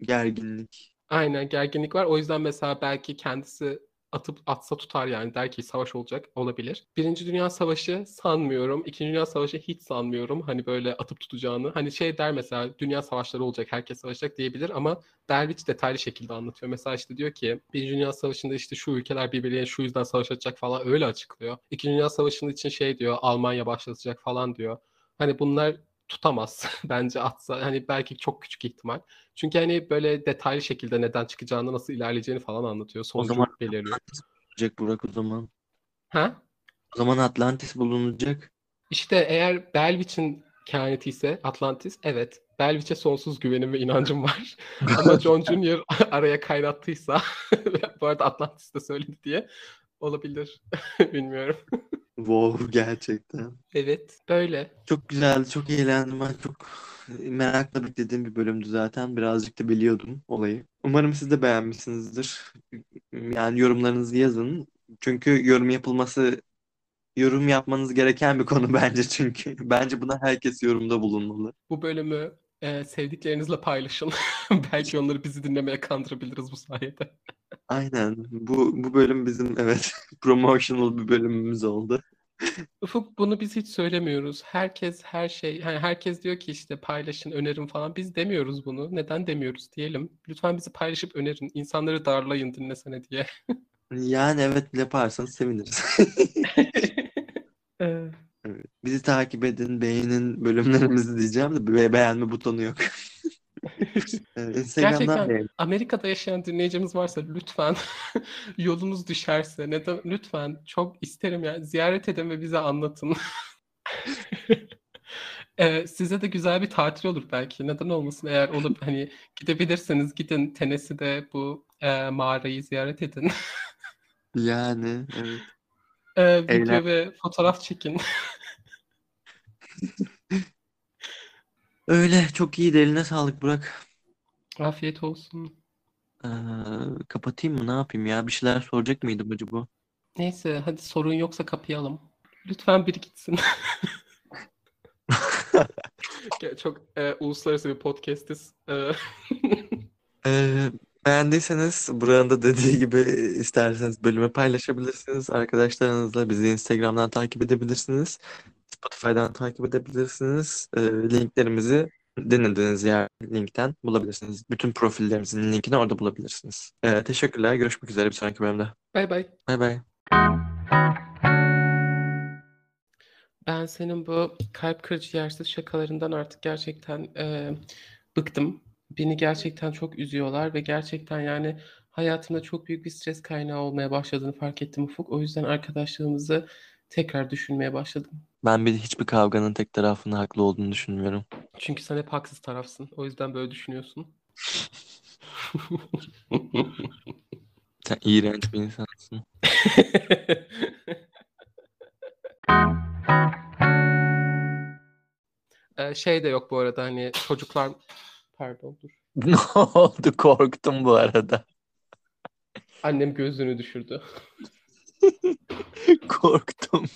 Gerginlik. aynen gerginlik var. O yüzden mesela belki kendisi atıp atsa tutar yani der ki savaş olacak olabilir. Birinci Dünya Savaşı sanmıyorum. İkinci Dünya Savaşı hiç sanmıyorum. Hani böyle atıp tutacağını. Hani şey der mesela dünya savaşları olacak herkes savaşacak diyebilir ama Derviç detaylı şekilde anlatıyor. Mesela işte diyor ki Birinci Dünya Savaşı'nda işte şu ülkeler birbirleriyle şu yüzden savaşacak falan öyle açıklıyor. İkinci Dünya Savaşı'nın için şey diyor Almanya başlatacak falan diyor. Hani bunlar tutamaz bence atsa. Hani belki çok küçük ihtimal. Çünkü hani böyle detaylı şekilde neden çıkacağını, nasıl ilerleyeceğini falan anlatıyor. Sonucu zaman belirliyor. Bulunacak Burak o zaman. Ha? O zaman Atlantis bulunacak. İşte eğer Belvich'in kehaneti ise Atlantis, evet. Belvich'e sonsuz güvenim ve inancım var. Ama John Jr. araya kaynattıysa, bu arada Atlantis de söyledi diye olabilir. Bilmiyorum. Wow gerçekten. Evet, böyle. Çok güzeldi, çok eğlendim. Ben çok merakla beklediğim bir bölümdü zaten. Birazcık da biliyordum olayı. Umarım siz de beğenmişsinizdir. Yani yorumlarınızı yazın. Çünkü yorum yapılması, yorum yapmanız gereken bir konu bence çünkü. Bence buna herkes yorumda bulunmalı. Bu bölümü e, sevdiklerinizle paylaşın. Belki onları bizi dinlemeye kandırabiliriz bu sayede. Aynen. Bu bu bölüm bizim evet promotional bir bölümümüz oldu. Ufuk bunu biz hiç söylemiyoruz. Herkes her şey, hani herkes diyor ki işte paylaşın, önerin falan. Biz demiyoruz bunu. Neden demiyoruz diyelim. Lütfen bizi paylaşıp önerin. İnsanları darlayın dinlesene diye. Yani evet yaparsanız seviniriz. Ee, Evet. Bizi takip edin, beğenin bölümlerimizi diyeceğim de be- beğenme butonu yok. Evet, Instagram'dan Gerçekten beğen. Amerika'da yaşayan dinleyicimiz varsa lütfen yolunuz düşerse neden lütfen çok isterim ya ziyaret edin ve bize anlatın. Ee, size de güzel bir tatil olur belki. Neden olmasın? Eğer olup hani gidebilirseniz gidin Tennessee'de bu e, mağarayı ziyaret edin. Yani evet. Ee, video ve fotoğraf çekin. Öyle çok iyi eline sağlık Burak. Afiyet olsun. Ee, kapatayım mı ne yapayım ya bir şeyler soracak mıydım acaba? Neyse hadi sorun yoksa kapayalım. Lütfen biri gitsin. Çok e, uluslararası bir podcastiz. E, Ee, beğendiyseniz Burak'ın da dediği gibi isterseniz bölümü paylaşabilirsiniz arkadaşlarınızla. Bizi Instagram'dan takip edebilirsiniz. Spotify'dan takip edebilirsiniz. Ee, linklerimizi dinlediğiniz yer linkten bulabilirsiniz. Bütün profillerimizin linkini orada bulabilirsiniz. Ee, teşekkürler. Görüşmek üzere bir sonraki bölümde. Bay bay. Bay bay. Ben senin bu kalp kırıcı yersiz şakalarından artık gerçekten e, bıktım. Beni gerçekten çok üzüyorlar ve gerçekten yani hayatımda çok büyük bir stres kaynağı olmaya başladığını fark ettim Ufuk. O yüzden arkadaşlığımızı tekrar düşünmeye başladım. Ben bir hiçbir kavganın tek tarafının haklı olduğunu düşünmüyorum. Çünkü sen hep haksız tarafsın. O yüzden böyle düşünüyorsun. Sen iğrenç bir insansın. Ee, şey de yok bu arada hani çocuklar Pardon dur. ne oldu? Korktum bu arada. Annem gözünü düşürdü. Korktum.